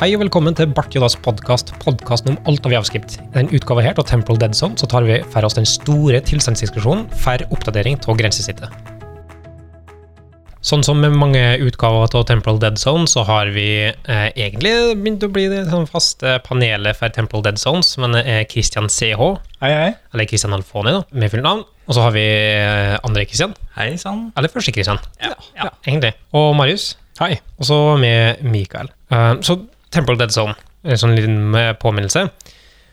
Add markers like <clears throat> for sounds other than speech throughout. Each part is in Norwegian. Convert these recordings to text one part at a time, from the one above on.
Hei og velkommen til Bart Jodas podkast, podkasten om alt av javskript. I denne utgaven her av Temporal Dead Zone så tar vi for oss den store tilstandsdiskusjonen for oppdatering av grensesnittet. Sånn som med mange utgaver av Temporal Dead Zone, så har vi eh, egentlig begynt å bli det sånn faste panelet for Temporal Dead Zones, men det er Christian CH, Hei, hei. eller Christian Alfoni, da, med fullt navn. Og så har vi eh, andre Christian, Hei sann. eller første Christian. Ja, ja. egentlig. Og Marius. Hei. Og så med Mikael. Uh, så Temporal Dead Zone, en sånn liten eh, påminnelse.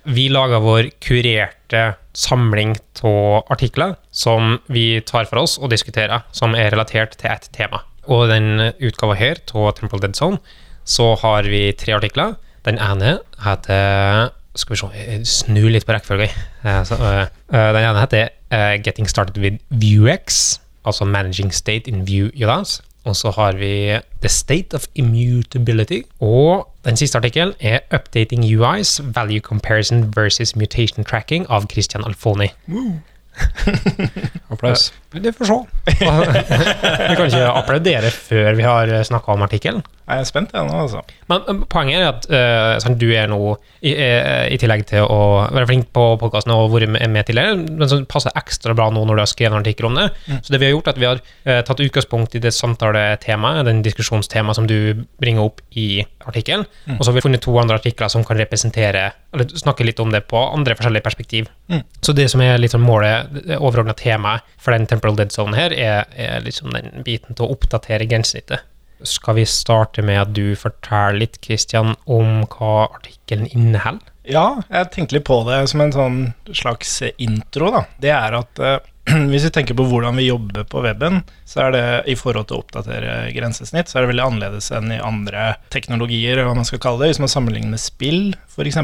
Vi lager vår kurerte samling av artikler som vi tar for oss og diskuterer, som er relatert til et tema. Og den utgaven her av Temporal Dead Zone, så har vi tre artikler. Den ene heter Skal vi se, jeg snur litt på rekkefølgen. Eh, eh, eh, Den ene heter eh, Getting Started with Vuex, altså Managing State in Vue JAS. Og så har vi The State of Immutability. Og den siste artikkelen er Updating UIs Value Comparison versus Mutation Tracking av Christian Alfoni. <laughs> Applaus. Det får se. <laughs> vi kan ikke applaudere før vi har snakka om artikkelen. Jeg er spent ennå, nå, altså. Men poenget er at uh, sånn, du er nå, i, eh, i tillegg til å være flink på podkasten og vært med, med tidligere, men som passer ekstra bra nå når du har skrevet en artikkel om det. Så det vi har gjort, er at vi har uh, tatt utgangspunkt i det samtaletemaet, den diskusjonstemaet som du bringer opp i artikkelen, og så har vi funnet to andre artikler som kan representere, eller snakke litt om det på andre forskjellige perspektiv. Mm. Så det som er liksom målet, det overordna temaet for den Temporal Dead Zone her, er, er liksom den biten til å oppdatere grensesnittet. Skal vi starte med at du forteller litt, Christian, om hva artikkelen inneholder? Ja, jeg tenkte litt på det som en sånn slags intro, da. Det er at eh, <clears throat> hvis vi tenker på hvordan vi jobber på weben, så er det i forhold til å oppdatere grensesnitt, så er det veldig annerledes enn i andre teknologier, hva man skal kalle det. Hvis man sammenligner med spill, f.eks.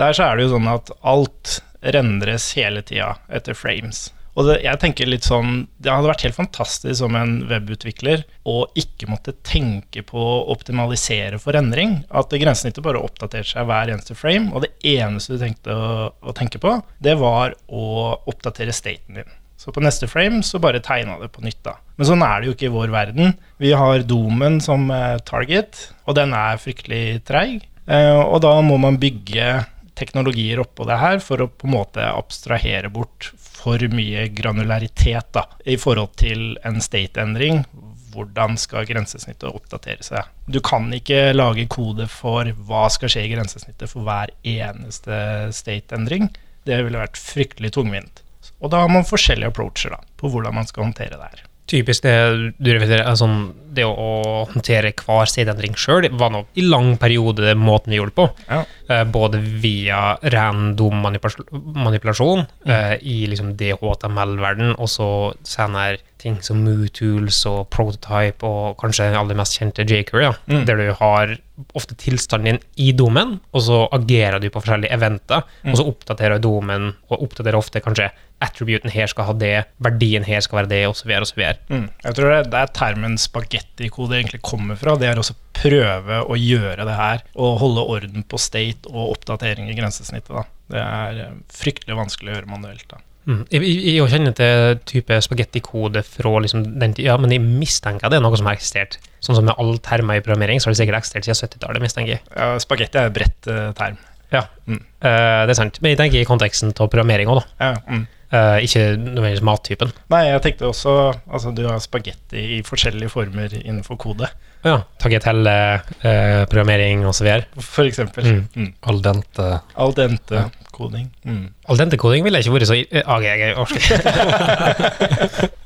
Der så er det jo sånn at alt rendres hele tida etter frames. Og det, jeg tenker litt sånn Det hadde vært helt fantastisk som en webutvikler å ikke måtte tenke på å optimalisere for endring. At grensesnittet bare oppdaterte seg hver eneste frame, og det eneste du tenkte å, å tenke på, det var å oppdatere staten din. Så på neste frame så bare tegna det på nytt, da. Men sånn er det jo ikke i vår verden. Vi har domen som eh, target, og den er fryktelig treig. Eh, og da må man bygge teknologier oppå det her for å på en måte abstrahere bort for mye granularitet da, i forhold til en state-endring. Hvordan skal grensesnittet oppdatere seg? Du kan ikke lage kode for hva skal skje i grensesnittet for hver eneste state-endring. Det ville vært fryktelig tungvint. Og da har man forskjellige approacher da, på hvordan man skal håndtere det her. Typisk det du refererer altså, Det å, å håndtere hver sideendring sjøl var nå i lang periode måten vi gjorde det på. Ja. Eh, både via random manipulasjon, manipulasjon eh, i liksom DHTML-verden, og så senere ting som MooTools og Prototype og kanskje den aller mest kjente jQuery, ja, Mm. der du har ofte tilstanden din i domen, og så agerer du på forskjellige eventer, og så oppdaterer domen, og oppdaterer ofte kanskje attributen her skal ha det, verdien her skal være det, osv., osv. Mm. Jeg tror det er der termen spagettikode egentlig kommer fra. Det er også prøve å gjøre det her, og holde orden på state og oppdatering i grensesnittet. Da. Det er eh, fryktelig vanskelig å gjøre manuelt. Da. Mm. Jeg, jeg, jeg kjenner til type spagettikode fra liksom den tida, men jeg mistenker at det er noe som har eksistert. Sånn som med alle termer i programmering, så har det sikkert eksistert siden 70-tallet, mistenker jeg. Ja, spagetti er et bredt uh, term. Ja, Mm. uh, det er sant. Men jeg tenker i konteksten av programmering òg, da. Ja, mm. uh, ikke nødvendigvis mattypen. Nei, jeg tenkte også Altså, du har spagetti i forskjellige former innenfor kode, ja. Tagetelle, uh, programmering osv. for eksempel. Mm. Mm. Al dente. Al dente-koding. Mm. Al dente-koding ville ikke vært så uh, AG, jeg ikke. <laughs>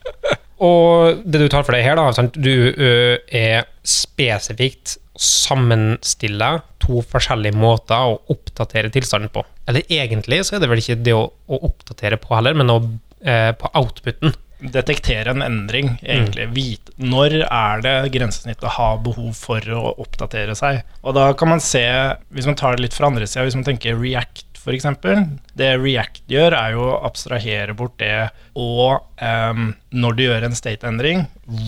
Og det du tar for deg her, da, sant? du ø, er spesifikt sammenstille to forskjellige måter å oppdatere tilstanden på. Eller egentlig så er det vel ikke det å, å oppdatere på heller, men å, eh, på outputen. Detektere en endring, egentlig. Vite når er det grensesnittet har behov for å oppdatere seg. Og da kan man se, hvis man tar det litt fra andre sida, hvis man tenker React f.eks. Det React gjør, er jo å abstrahere bort det og um, når du gjør en state-endring,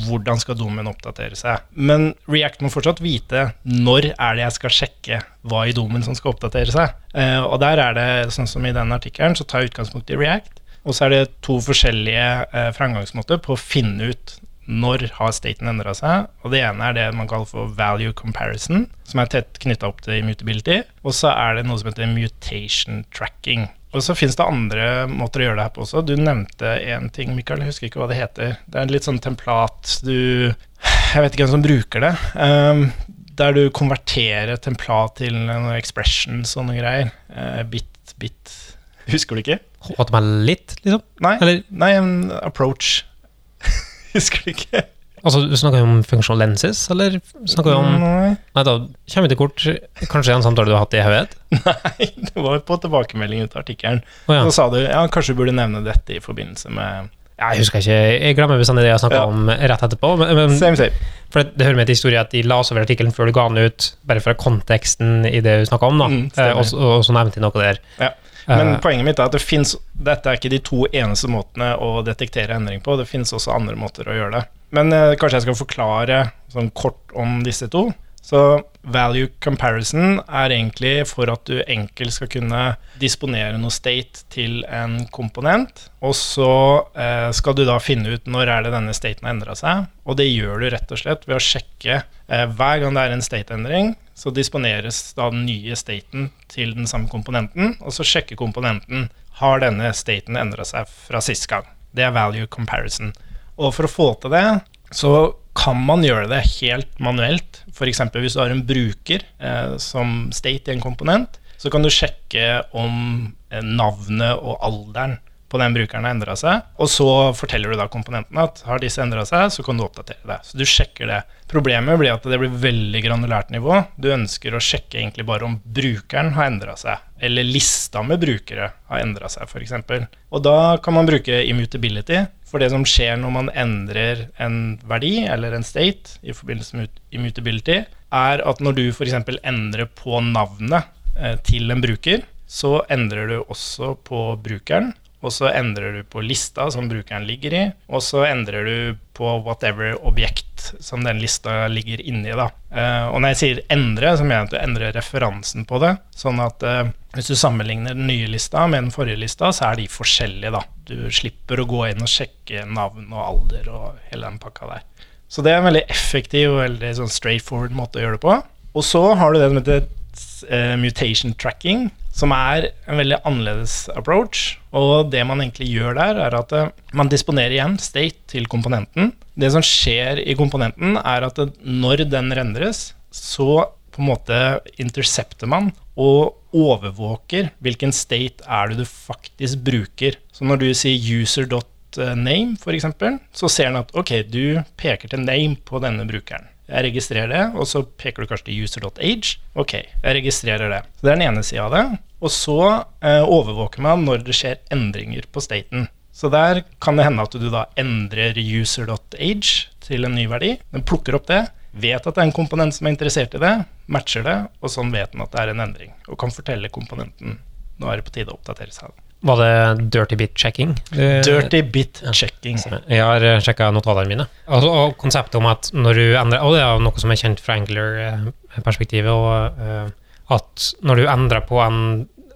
hvordan skal domen oppdatere seg. Men React må fortsatt vite når er det jeg skal sjekke hva i domen som skal oppdatere seg. Uh, og der er det, sånn som i den artikkelen, så tar jeg utgangspunkt i React. Og så er det to forskjellige eh, framgangsmåter på å finne ut når har staten endra seg. Og det ene er det man kaller for value comparison, som er tett knytta opp til immutability. Og så er det noe som heter mutation tracking. Og så finnes det andre måter å gjøre det her på også. Du nevnte én ting, Mikael. Jeg husker ikke hva det heter. Det er litt sånn templat du Jeg vet ikke hvem som bruker det. Um, der du konverterer templat til noen expressions og noen greier. Uh, bit, bit <laughs> Husker du ikke? HTML litt, liksom? Nei, Eller- nei en approach. <laughs> Husker du ikke? Altså, du snakker jo om functional lenses, eller snakker vi om Nei. Nei, da kommer vi til kort Kanskje en samtale du har hatt i hodet? <laughs> Nei, det var på tilbakemelding ut av artikkelen. Oh, ja. Så sa du ja, kanskje du burde nevne dette i forbindelse med Jeg husker ikke, jeg glemmer bestandig det jeg snakka Ja. om rett etterpå. Men, men, Same, same. for det, det hører med til historien at de la oss over artikkelen før du ga den ut, bare fra konteksten i det du snakka om, da. Mm, eh, og, og så nevnte de noe der. Ja. Men Eh, poenget mitt er at det finnes, dette er ikke de to eneste måtene å detektere endring på. Det finnes også andre måter å gjøre det. Men eh, kanskje jeg skal forklare sånn kort om disse to. Så value comparison er egentlig for at du enkelt skal kunne disponere noe state til en komponent. Og så eh, skal du da finne ut når er det denne staten har endra seg. Og det gjør du rett og slett ved å sjekke eh, hver gang det er en state-endring, så disponeres da den nye staten til den samme komponenten, og så sjekker komponenten har denne staten endra seg fra sist gang. Det er value comparison. Og for å få til det, så kan man gjøre det helt manuelt. F.eks. hvis du har en bruker eh, som state i en komponent, så kan du sjekke om eh, navnet og alderen på den brukeren har endra seg. Og så forteller du da komponentene at har disse endra seg, så kan du oppdatere det. Så du sjekker det. Problemet blir at det blir veldig granulært nivå. Du ønsker å sjekke egentlig bare om brukeren har endra seg, eller lista med brukere har endra seg, f.eks. Og da kan man bruke immutability. For det som skjer når man endrer en verdi, eller en state, i forbindelse med immutability, er at når du f.eks. endrer på navnet eh, til en bruker, så endrer du også på brukeren. Og så endrer du på lista som brukeren ligger i, og så endrer du på whatever objekt som den lista ligger inni. da. Eh, og når jeg sier endre, så mener jeg at du endrer referansen på det. Sånn at eh, hvis du sammenligner den nye lista med den forrige lista, så er de forskjellige, da. Du slipper å gå inn og sjekke navn og alder og hele den pakka der. Så det er en veldig effektiv og veldig sånn straightforward måte å gjøre det på. Og så har du det som heter eh, mutation tracking, som er en veldig annerledes approach. Og det man egentlig gjør der, er at eh, man disponerer igjen state til komponenten. Det som skjer i komponenten, er at når den rendres, så på en måte intercepter man og overvåker hvilken state er det du faktisk bruker. Så når du sier user.name, f.eks., så ser den at ok, du peker til name på denne brukeren. Jeg registrerer det, og så peker du kanskje til user.age. Ok, jeg registrerer det. Så Det er den ene sida av det. Og så eh, overvåker man når det skjer endringer på staten. Så der kan det hende at du da endrer user.age til en ny verdi. Den plukker opp det, vet at det er en komponent som er interessert i det, matcher det, og sånn vet den at det er en endring. Og kan fortelle komponenten nå er det på tide å oppdatere seg. Var det dirty bit checking? Eh, Dirty bit checking. Jeg har sjekka notatene mine. Altså, og konseptet om at når du endrer Og det er noe som er kjent fra Angler-perspektivet. og eh, at når du endrer på en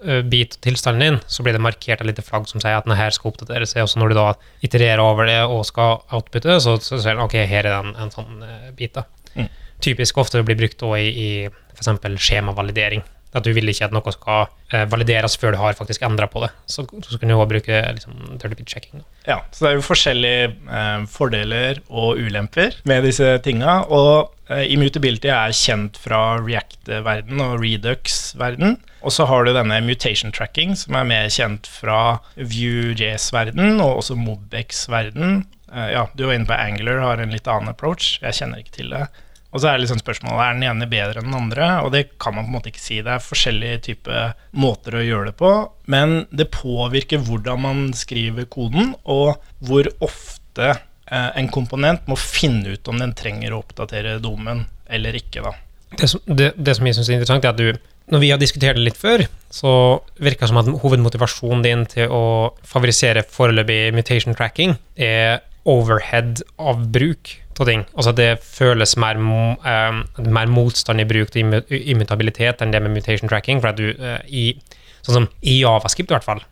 eh, bit av tilstanden din, så blir det markert et lite flagg som sier at denne her skal oppdateres. Og så når du da itererer over det og skal outputte, så, så ser den ok, her er det en, en sånn eh, bit. da. Mm. Typisk ofte blir brukt også i, i f.eks. skjemavalidering. At du vil ikke at noe skal eh, valideres før du har faktisk endra på det. Så, så kan du også bruke liksom, dirty bit checking. Ja, så det er jo forskjellige eh, fordeler og ulemper med disse tinga. Og eh, immutability er kjent fra React-verden og Redux-verden. Og så har du denne mutation tracking, som er mer kjent fra Vue.js-verden og også Mobex-verden. Eh, ja, du var inne på Angular, har en litt annen approach. Jeg kjenner ikke til det. Og så er det liksom spørsmålet er den ene bedre enn den andre, og det kan man på en måte ikke si. Det er forskjellige typer måter å gjøre det på, men det påvirker hvordan man skriver koden, og hvor ofte eh, en komponent må finne ut om den trenger å oppdatere domen eller ikke. da. Det som, det, det som jeg syns er interessant, er at du Når vi har diskutert det litt før, så virker det som at hovedmotivasjonen din til å favorisere foreløpig mutation tracking er overhead av bruk av ting. Altså det føles mer, eh, mer motstand i bruk til immu- immutabilitet enn det med mutation tracking. For at du uh, i Sånn som i Javascript, i hvert fall.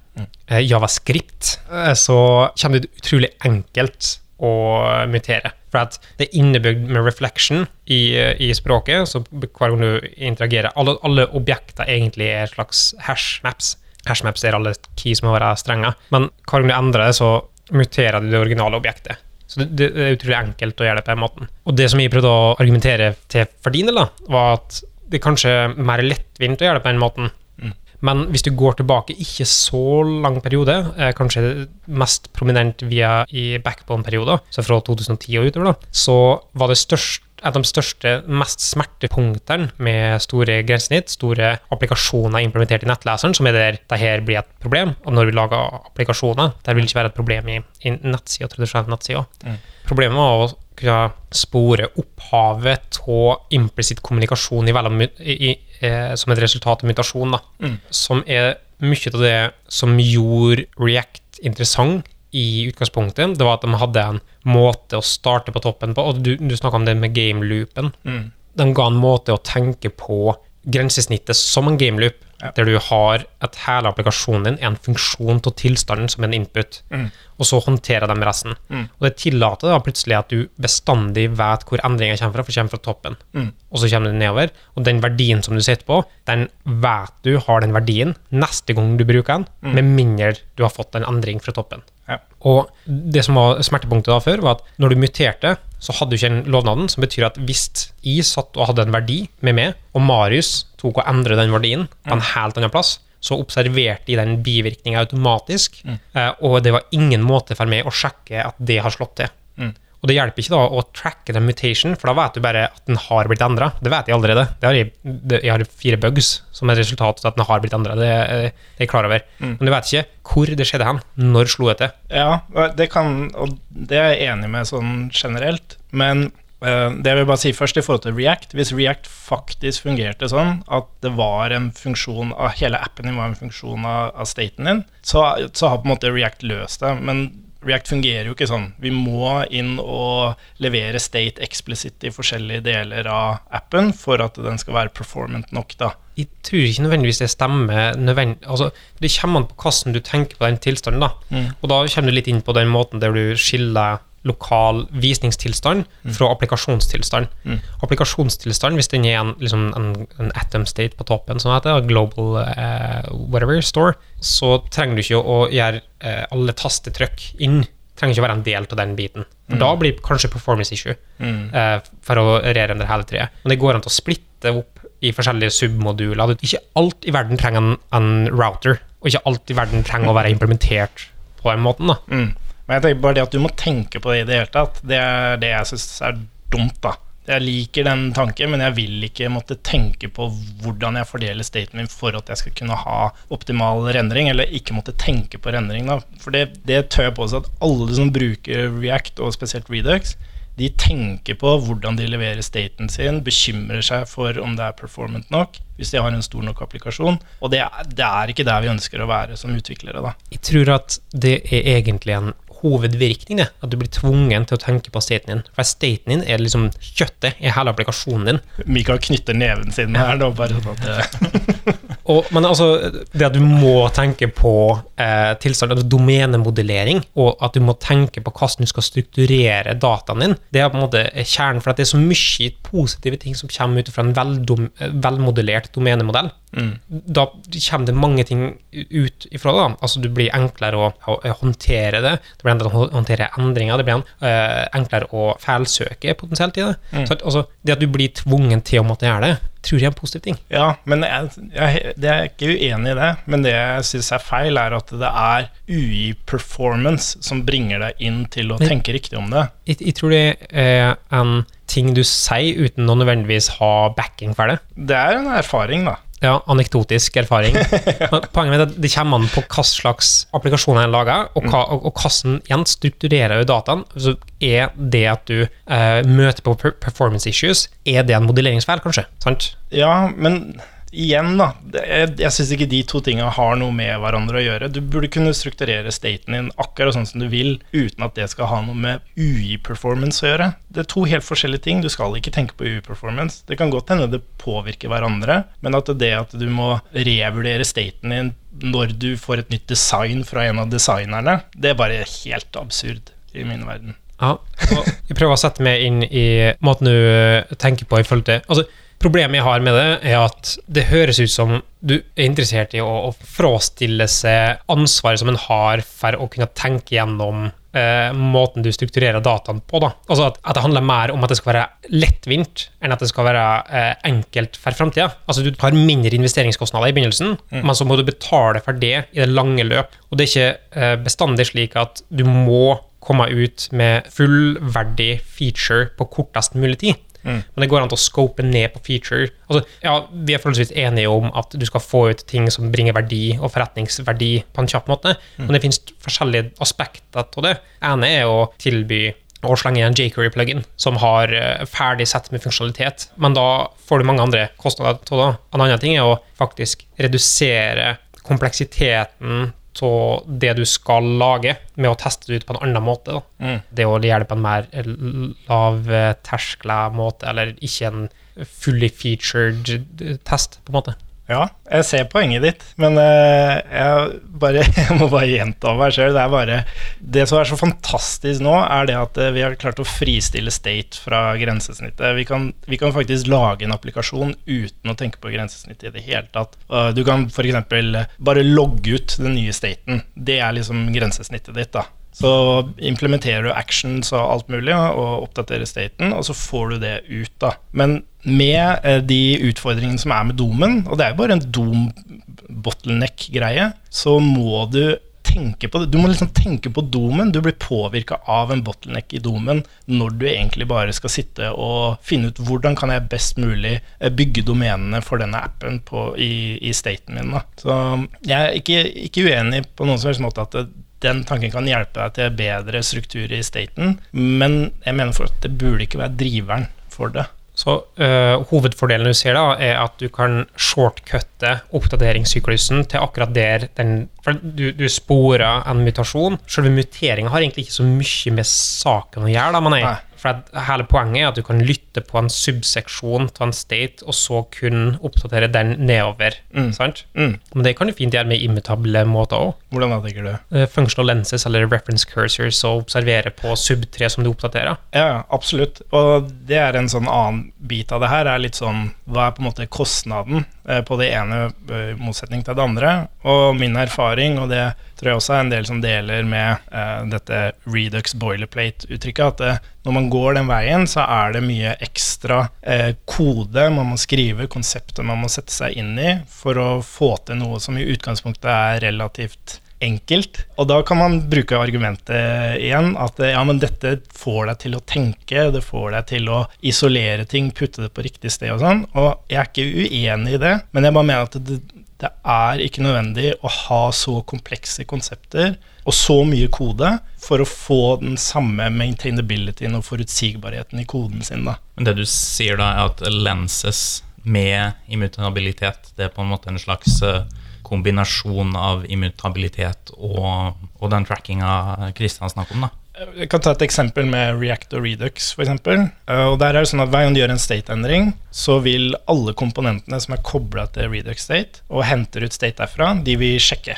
eh, Javascript, uh, så kommer det utrolig enkelt å mutere. For at det er innebygd med reflection i, i språket, så hver gang du interagerer Alle, alle objekter egentlig er slags hashmaps. Hashmaps er alle keys må være strenge, men hver gang du endrer det, så muterer du det originale objektet. Så det, det, er utrolig enkelt å gjøre det på den måten. Og det som jeg prøvde å argumentere til for din del, da, var at det er kanskje mer lettvint å gjøre det på den måten. Mm. Men hvis du går tilbake ikke så lang periode, eh, kanskje mest prominent via i backbone-perioder, så fra 2010 og utover, da, så var det størst et av de største, mest smertepunktene med store grensesnitt, store applikasjoner implementert i nettleseren, som er der dette blir et problem. Og når vi lager applikasjoner, der vil det ikke være et problem i, i nettsida, tradisjonelle nettsider. Mm. Problemet var å kunne spore opphavet av implisitt kommunikasjon i, i, i, eh, som et resultat av mutasjon, da. Mm. som er mye av det som gjorde React interessant i utgangspunktet. Det var at de hadde en måte å starte på toppen på, og du, du snakka om det med game-loopen. Mm. De ga en måte å tenke på grensesnittet som en game-loop, Ja. der du har at hele applikasjonen din er en funksjon av tilstanden som en input, Mm. og så håndterer de resten. Mm. Og det tillater da plutselig at du bestandig vet hvor endringer kommer fra, for det kommer fra toppen Mm. og så kommer den nedover. Og den verdien som du sitter på, den vet du har den verdien neste gang du bruker den, Mm. med mindre du har fått en endring fra toppen. Ja. Og det som var smertepunktet da før, var at når du muterte, så hadde du ikke den lovnaden, som betyr at hvis jeg satt og hadde en verdi med meg, og Marius tok og endret den verdien på en helt annen plass, så observerte de den bivirkninga automatisk, Mm. eh, og det var ingen måte for meg å sjekke at det har slått til. Mm. Og det hjelper ikke da å tracke den mutation, for da vet du bare at den har blitt endra. Det vet jeg allerede. Det har jeg, det, jeg har fire bugs som er resultat av at den har blitt endra. Det, er- det er jeg klar over. Mm. Men du vet ikke hvor det skjedde hen. Når slo det til? Ja, det kan, og det er jeg enig med sånn generelt. Men uh, det jeg vil bare si først i forhold til React Hvis React faktisk fungerte sånn at det var en funksjon av hele appen din var en funksjon av, av staten din, så, så har på en måte React løst det. Men React fungerer jo ikke sånn. Vi må inn og levere state explicit i forskjellige deler av appen for at den skal være performant nok, da. Jeg tror ikke nødvendigvis det stemmer. Nødvendig, altså, det kommer an på hvordan du tenker på den tilstanden. da. Mm. Og da kommer du litt inn på den måten der du skiller lokal visningstilstand fra applikasjonstilstand. Mm. Applikasjonstilstand, hvis den er en, liksom en, en atom state på toppen, sånn heter, er global eh, whatever store, så trenger du ikke å gjøre eh, alle tastetrykk inn. Trenger ikke å være en del av den biten. For Mm. Da blir kanskje performance issue Mm. eh, for å rerendre hele treet. Men det går an til å splitte opp i forskjellige submoduler. Ikke alt i verden trenger en, en router, og ikke alt i verden trenger å være implementert på den måten. da. Men jeg tenker bare det at du må tenke på det i det hele tatt, det er det jeg syns er dumt, da. Jeg liker den tanken, men jeg vil ikke måtte tenke på hvordan jeg fordeler staten min for at jeg skal kunne ha optimal rendring, eller ikke måtte tenke på rendring, da. For det, det tør jeg påstå at alle som bruker React, og spesielt Redux, de tenker på hvordan de leverer staten sin, bekymrer seg for om det er performant nok, hvis de har en stor nok applikasjon. Og det det er ikke der vi ønsker å være som utviklere, da. Jeg tror at det er egentlig en hovedvirkning, det. At du blir tvungen til å tenke på staten din. For staten din er liksom kjøttet i hele applikasjonen din. Mikael knytter neven sin her nå, bare sånn at det <laughs> Og, men altså, det at du må tenke på eh, tilstand, altså domenemodellering, og at du må tenke på hvordan du skal strukturere dataen din, det er på en måte kjernen, for at det er så mye positive ting som kommer ut fra en veldom, velmodellert domenemodell. mm. Da kommer det mange ting ut ifra det. Altså, du blir enklere å, å håndtere det, det blir enklere å håndtere endringer, det blir eh, enklere å feilsøke potensielt i det. Mm. Så altså, det at du blir tvungen til å måtte gjøre det, tror jeg er en positiv ting. Ja, men jeg, jeg, jeg er ikke uenig i det. Men det jeg syns er feil, er at det er UI-performance som bringer deg inn til å Men- tenke riktig om det. Jeg, jeg tror det er en ting du sier uten å nødvendigvis ha backing for det. Det er en erfaring, da. Ja, anekdotisk erfaring. <laughs> Men Poenget med det, det kommer an på hva slags applikasjoner en lager, og, hva, og, og hvordan igjen strukturerer dataen. Så er det at du eh, møter på performance issues, er det en modelleringsfeil, kanskje? Sant? Ja, men igjen, da. Jeg, jeg syns ikke de to tinga har noe med hverandre å gjøre. Du burde kunne strukturere staten din akkurat sånn som du vil, uten at det skal ha noe med UI-performance å gjøre. Det er to helt forskjellige ting. Du skal ikke tenke på UI-performance. Det kan godt hende det påvirker hverandre, men at det at du må revurdere staten din når du får et nytt design fra en av designerne, det er bare helt absurd i min verden. Ja, og jeg prøver å sette meg inn i måten du tenker på i forhold til altså, Problemet jeg har med det, er at det høres ut som du er interessert i å, å frastille seg ansvaret som en har for å kunne tenke gjennom eh, måten du strukturerer dataen på. Da. Altså at, at, det handler mer om at det skal være lettvint, enn at det skal være eh, enkelt for framtida. Altså du har mindre investeringskostnader i begynnelsen, mm. men så må du betale for det i det lange løp. Og det er ikke eh, bestandig slik at du må komme ut med fullverdig feature på kortest mulig tid. Mm. Men det går an til å scope ned på feature. Altså, ja, vi er forholdsvis enige om at du skal få ut ting som bringer verdi og forretningsverdi på en kjapp måte, mm. men det finnes forskjellige aspekter av det. ene er å tilby å slenge igjen Jacory-plugin, som har eh, ferdig sett med funksjonalitet, men da får du mange andre kostnader til det. En annen ting er å faktisk redusere kompleksiteten av det du skal lage, med å teste det ut på en annen måte. Mm. Det å gjøre det på en mer lavterskla måte, eller ikke en fully featured test, på en måte. Ja, jeg ser poenget ditt, men uh, jeg, bare, <laughs> jeg, må bare gjenta meg sjøl. Det er bare Det som er så fantastisk nå, er det at uh, vi har klart å fristille state fra grensesnittet. Vi kan, vi kan, faktisk lage en applikasjon uten å tenke på grensesnittet i det hele tatt. Du kan f.eks. bare logge ut den nye staten. Det er liksom grensesnittet ditt. da så implementerer du actions og alt mulig og oppdaterer staten, og så får du det ut. da. Men med eh, de utfordringene som er med domen, og det er jo bare en dom-bottleneck-greie, så må du tenke på det. Du må liksom tenke på domen. Du blir påvirka av en bottleneck i domen når du egentlig bare skal sitte og finne ut hvordan kan jeg best mulig eh, bygge domenene for denne appen på, i, i staten min. Da. Så jeg er ikke, ikke uenig på noen som helst måte at det, den tanken kan hjelpe deg til bedre struktur i staten, men jeg mener for at det burde ikke være driveren for det. Så øh, Hovedfordelen du ser, da, er at du kan shortcutte oppdateringssyklusen til akkurat der den For du, du sporer en mutasjon. Selve muteringa har egentlig ikke så mye med saken å gjøre. da, man er. For hele poenget er at du kan lytte på en subseksjon av en state, og så kun oppdatere den nedover. Mm. sant? Mm. Men det kan du fint gjøre med immutable måter òg. Hvordan da, tenker du? Uh, functional lenses eller reference cursors og observere på sub 3 som du oppdaterer. Ja, absolutt. Og det er en sånn annen bit av det her. er litt sånn, Hva er på en måte kostnaden på det ene i motsetning til det andre? Og min erfaring, og det tror jeg også er en del som deler med uh, dette Redux boilerplate-uttrykket, at uh, når man går den veien, så er det mye ekstra uh, kode man må skrive, konsepter man må sette seg inn i, for å få til noe som i utgangspunktet er relativt enkelt. Og da kan man bruke argumentet igjen at ja, men dette får deg til å tenke, det får deg til å isolere ting, putte det på riktig sted og sånn. Og jeg er ikke uenig i det, men jeg bare mener at det, det er ikke nødvendig å ha så komplekse konsepter og så mye kode for å få den samme maintainabilityen og forutsigbarheten i koden sin. Da. Men det du sier da, er at lenses med immutabilitet, det er på en måte en slags eh, kombinasjon av immutabilitet og, og den trackinga Kristian snakker om? da? Jeg kan ta et eksempel med React og Redux, For eksempel. og der er det sånn at Hver gang du gjør en state-endring, så vil alle komponentene som er kobla til Redux State, og henter ut state derfra, de vil sjekke.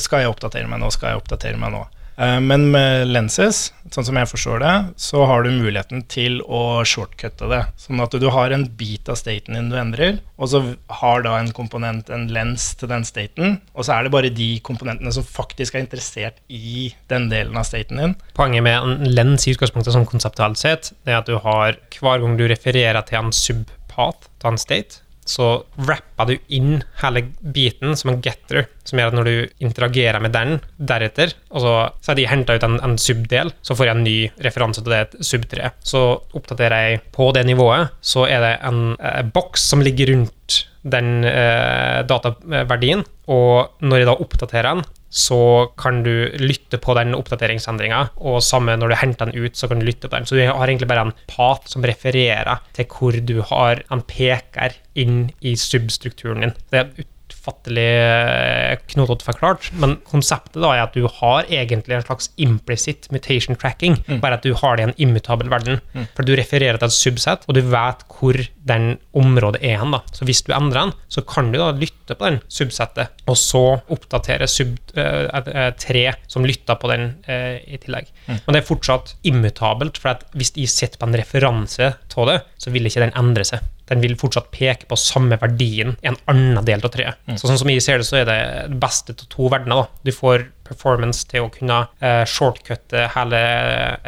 Skal jeg oppdatere meg nå? Skal jeg oppdatere meg nå? Eh, men med lenses, sånn som jeg forstår det, så har du muligheten til å shortcutte det. Sånn at du har en bit av staten din du endrer, og så har da en komponent en lens til den staten, og så er det bare de komponentene som faktisk er interessert i den delen av staten din. Poenget med en lens i utgangspunktet som konseptuelt sett, det er at du har hver gang du refererer til en subpath til en state, så rapper du inn hele biten som en getter, som gjør at når du interagerer med den deretter, og så, så har de henta ut en, en subdel, så får jeg en ny referanse til det subtreet. 3. Så oppdaterer jeg på det nivået, så er det en eh, boks som ligger rundt den eh, dataverdien, og når jeg da oppdaterer den, så kan du lytte på den oppdateringsendringa, og samme når du henter den ut, så kan du lytte på den. Så du har egentlig bare en pat som refererer til hvor du har en peker inn i substrukturen din. Det er utfattelig eh, knotete forklart, men konseptet da er at du har egentlig en slags implicit mutation tracking, bare at du har det i en immutabel verden. For du refererer til et subset, og du vet hvor den området er hen. da. Så hvis du endrer den, så kan du da lytte på den subsettet, og så oppdatere sub, eh, et, et tre som lytter på den uh, i tillegg. Men det er fortsatt immutabelt, for hvis de sitter på en referanse av det, så vil ikke den endre seg. Den vil fortsatt peke på samme verdien i en annen del av treet. Så sånn som jeg ser det, så er det det beste av to verdener. da. Du får performance til å kunne eh, shortcutte hele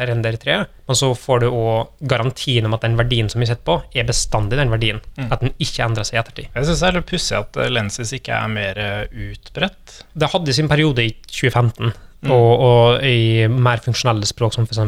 render-treet, men så får du òg garantien om at den verdien som vi sitter på, er bestandig den verdien. At den ikke endrer seg i ettertid. Jeg syns det er litt pussig at eh, lenses ikke er mer eh, utbredt. Det hadde sin periode i 2015, og, og i mer funksjonelle språk som f.eks.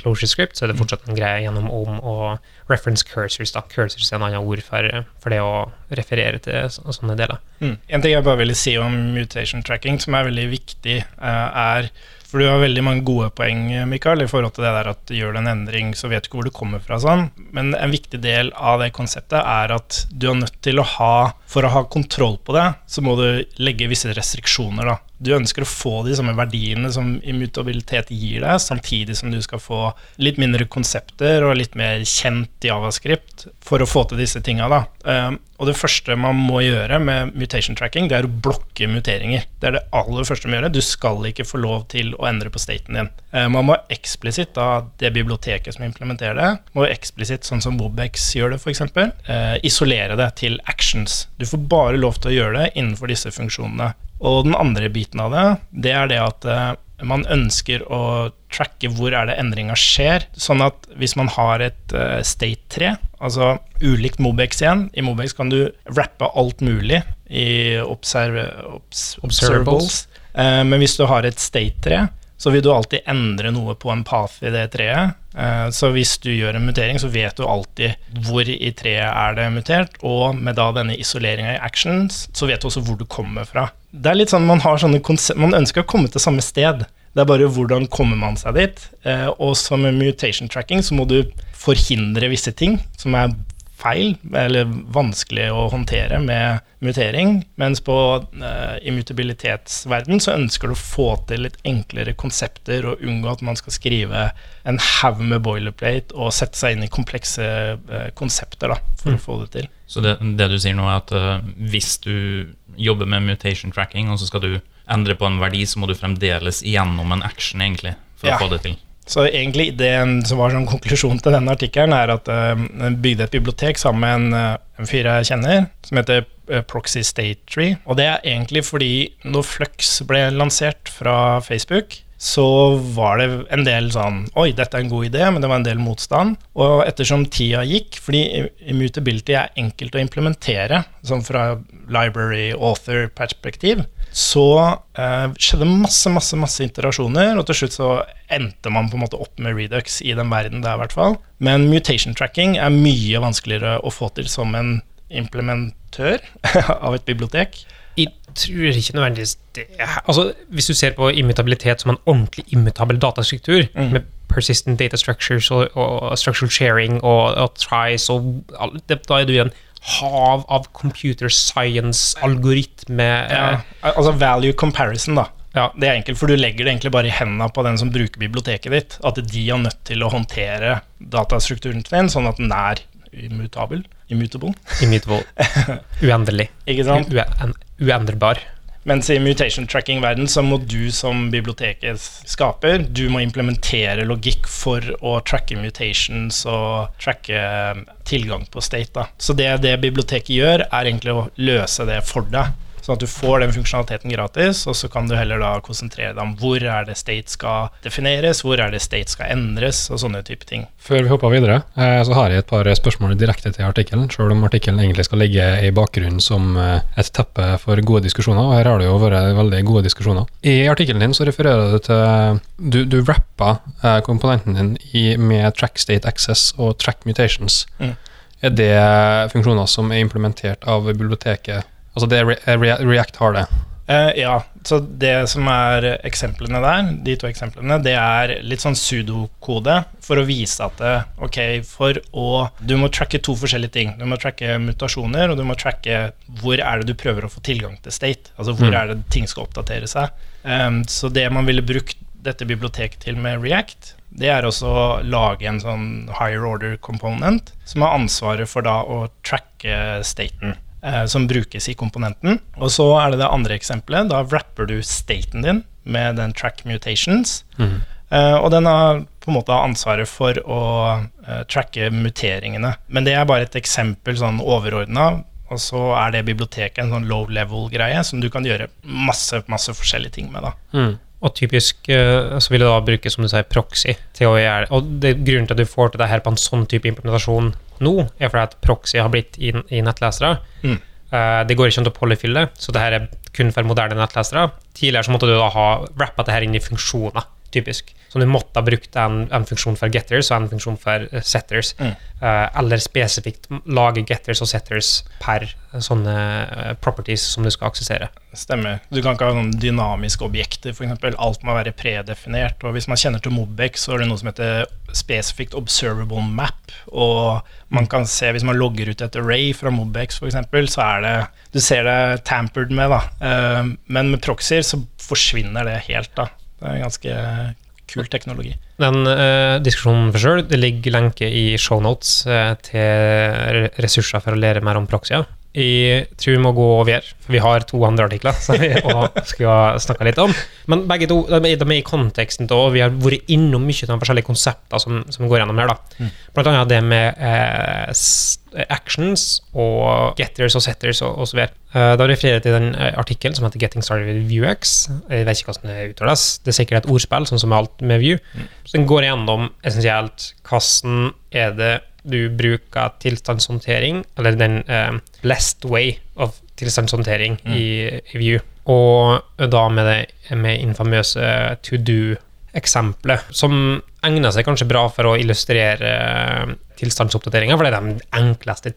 closure script, så er det fortsatt en greie gjennom om og reference cursors. da. Cursors er en annen ord for, for det å referere til så, sånne deler. Mm. En ting jeg bare ville si om mutation tracking, som er veldig viktig, eh, er For du har veldig mange gode poeng, Mikael, i forhold til det der at gjør du en endring, så vet du ikke hvor du kommer fra. sånn. Men en viktig del av det konseptet er at du er nødt til å ha For å ha kontroll på det, så må du legge visse restriksjoner, da. Du ønsker å få de samme verdiene som immutabilitet gir deg, samtidig som du skal få litt mindre konsepter og litt mer kjent javascript for å få til disse tinga. Um, og det første man må gjøre med mutation tracking, det er å blokke muteringer. Det er det aller første man må gjøre. Du skal ikke få lov til å endre på staten din. Uh, man må eksplisitt, da det biblioteket som implementerer det, må eksplisitt, sånn som Wobex gjør det, f.eks., uh, isolere det til actions. Du får bare lov til å gjøre det innenfor disse funksjonene. Og den andre biten av det, det er det at eh, man ønsker å tracke hvor er det endringa skjer. Sånn at hvis man har et eh, state 3, altså ulikt Mobex igjen I Mobex kan du rappe alt mulig i observe, obs, observables. Eh, men hvis du har et state 3, så vil du alltid endre noe på en path i det treet. Eh, Så hvis du gjør en mutering, så vet du alltid hvor i treet er det mutert, og med da denne isoleringa i actions, så vet du også hvor du kommer fra. Det er litt sånn man har sånne konsept, Man ønsker å komme til samme sted. Det er bare hvordan kommer man seg dit. Eh, Og som med mutation tracking så må du forhindre visse ting som er feil eller vanskelig å håndtere med mutering, mens på uh, immutabilitetsverden så ønsker du å få til litt enklere konsepter og unngå at man skal skrive en haug med boilerplate og sette seg inn i komplekse uh, konsepter da, for å få det til. Så det, det du sier nå, er at uh, hvis du jobber med mutation tracking, og så skal du endre på en verdi, så må du fremdeles igjennom en action, egentlig, for Ja. å få det til. Så egentlig ideen som var sånn konklusjon til denne artikkelen, er at uh, bygde et bibliotek sammen med en, eh, en fyr jeg kjenner, som heter eh, Proxy State Tree. Og det er egentlig fordi når Flux ble lansert fra Facebook, så var det en del sånn Oi, dette er en god idé, men det var en del motstand. Og ettersom tida gikk, fordi immutability er enkelt å implementere, sånn fra library author-perspektiv, så eh, skjedde masse, masse, masse interasjoner, og til slutt så endte man på en måte opp med Redux i den verden der, i hvert fall. Men mutation tracking er mye vanskeligere å få til som en implementør <laughs> av et bibliotek. Jeg tror ikke nødvendigvis det Altså, Hvis du ser på immutabilitet som en ordentlig immutabel datastruktur, med persistent data structures og, og structural sharing og, og tries og alt, Da er du i en hav av computer science-algoritme Ja, altså value comparison, da. Ja. Det er enkelt, for du legger det egentlig bare i hendene på den som bruker biblioteket ditt. At de er nødt til å håndtere datastrukturen din sånn at den er immutabel. Immutable. immutable. <laughs> Uendelig. Uen, uendrbar. Mens i mutation tracking-verden så må du som biblioteket skaper, du må implementere logikk for å tracke mutations og tracke eh, tilgang på state. Da. Så det det biblioteket gjør, er egentlig å løse det for deg. Sånn at du får den funksjonaliteten gratis, og så kan du heller da konsentrere deg om hvor er det state skal defineres, hvor er det state skal endres, og sånne type ting. Før vi hopper videre, eh, så har jeg et par spørsmål direkte til artikkelen, selv om artikkelen egentlig skal ligge i bakgrunnen som eh, et teppe for gode diskusjoner, og her har det jo vært veldig gode diskusjoner. I artikkelen din så refererer du til Du, du rapper eh, komponenten din i, med track state access og track mutations. Mm. Er det funksjoner som er implementert av biblioteket? Altså det Re React har det. Uh, ja, så det som er eksemplene der, de to eksemplene, det er litt sånn sudokode for å vise at det, ok, for å Du må tracke to forskjellige ting. Du må tracke mutasjoner, og du må tracke hvor er det du prøver å få tilgang til state. Altså hvor Mm. er det ting skal oppdatere seg. Um, så det man ville brukt dette biblioteket til med React, det er også å lage en sånn higher order component som har ansvaret for da å tracke staten eh, som brukes i komponenten. Og så er det det andre eksempelet. Da wrapper du staten din med den track mutations. Mm. Eh, og den har på en måte ansvaret for å eh, tracke muteringene. Men det er bare et eksempel sånn overordna. Og så er det biblioteket en sånn low level-greie som du kan gjøre masse masse forskjellige ting med. da. Mm. Og typisk eh, så vil det da bruke, som du sier, proxy til å gjøre det. Og det, grunnen til at du får til det her på en sånn type implementasjon nå, er fordi at proxy har blitt i, i nettlesere. Mm. Uh, det går ikke an å polyfylle, så det her er kun for moderne nettlesere. Tidligere så måtte du da ha rappa det her inn i funksjoner, typisk. Så du måtte ha brukt en, en funksjon for getters og en funksjon for eh, setters. Mm. Eh, eller spesifikt lage getters og setters per sånne eh, properties som du skal aksessere. Stemmer. Du kan ikke ha noen dynamiske objekter, f.eks. Alt må være predefinert. Og hvis man kjenner til Mobex, så er det noe som heter spesifikt observable map. Og man kan se, hvis man logger ut et array fra Mobex, f.eks., så er det Du ser det tampered med, da. Men med proxyer så forsvinner det helt, da. Det er ganske kul teknologi. Den uh, diskusjonen for sjøl, det ligger lenke i shownotes uh, til ressurser for å lære mer om proxyer. Jeg tror vi må gå over, for vi har to andre artikler som vi skal snakke litt om. Men begge to de er, er i konteksten da, og vi har vært innom mye av de forskjellige konsepter som, som går gjennom her. da. Blant annet det med eh, actions og getters og setters og, osv. Eh, da refererer jeg til den eh, artikkelen som heter 'Getting started with Vuex'. Jeg vet ikke hvordan det uttales. Det er sikkert et ordspill, sånn som med alt med Vue. Så den går gjennom essensielt hvordan er det du bruker tilstandshåndtering, eller den uh, blessed way of tilstandshåndtering i, i View. Og da med det med infamøse to do-eksempelet, som egner seg kanskje bra for å illustrere eh, tilstandsoppdateringer, for det er den enkleste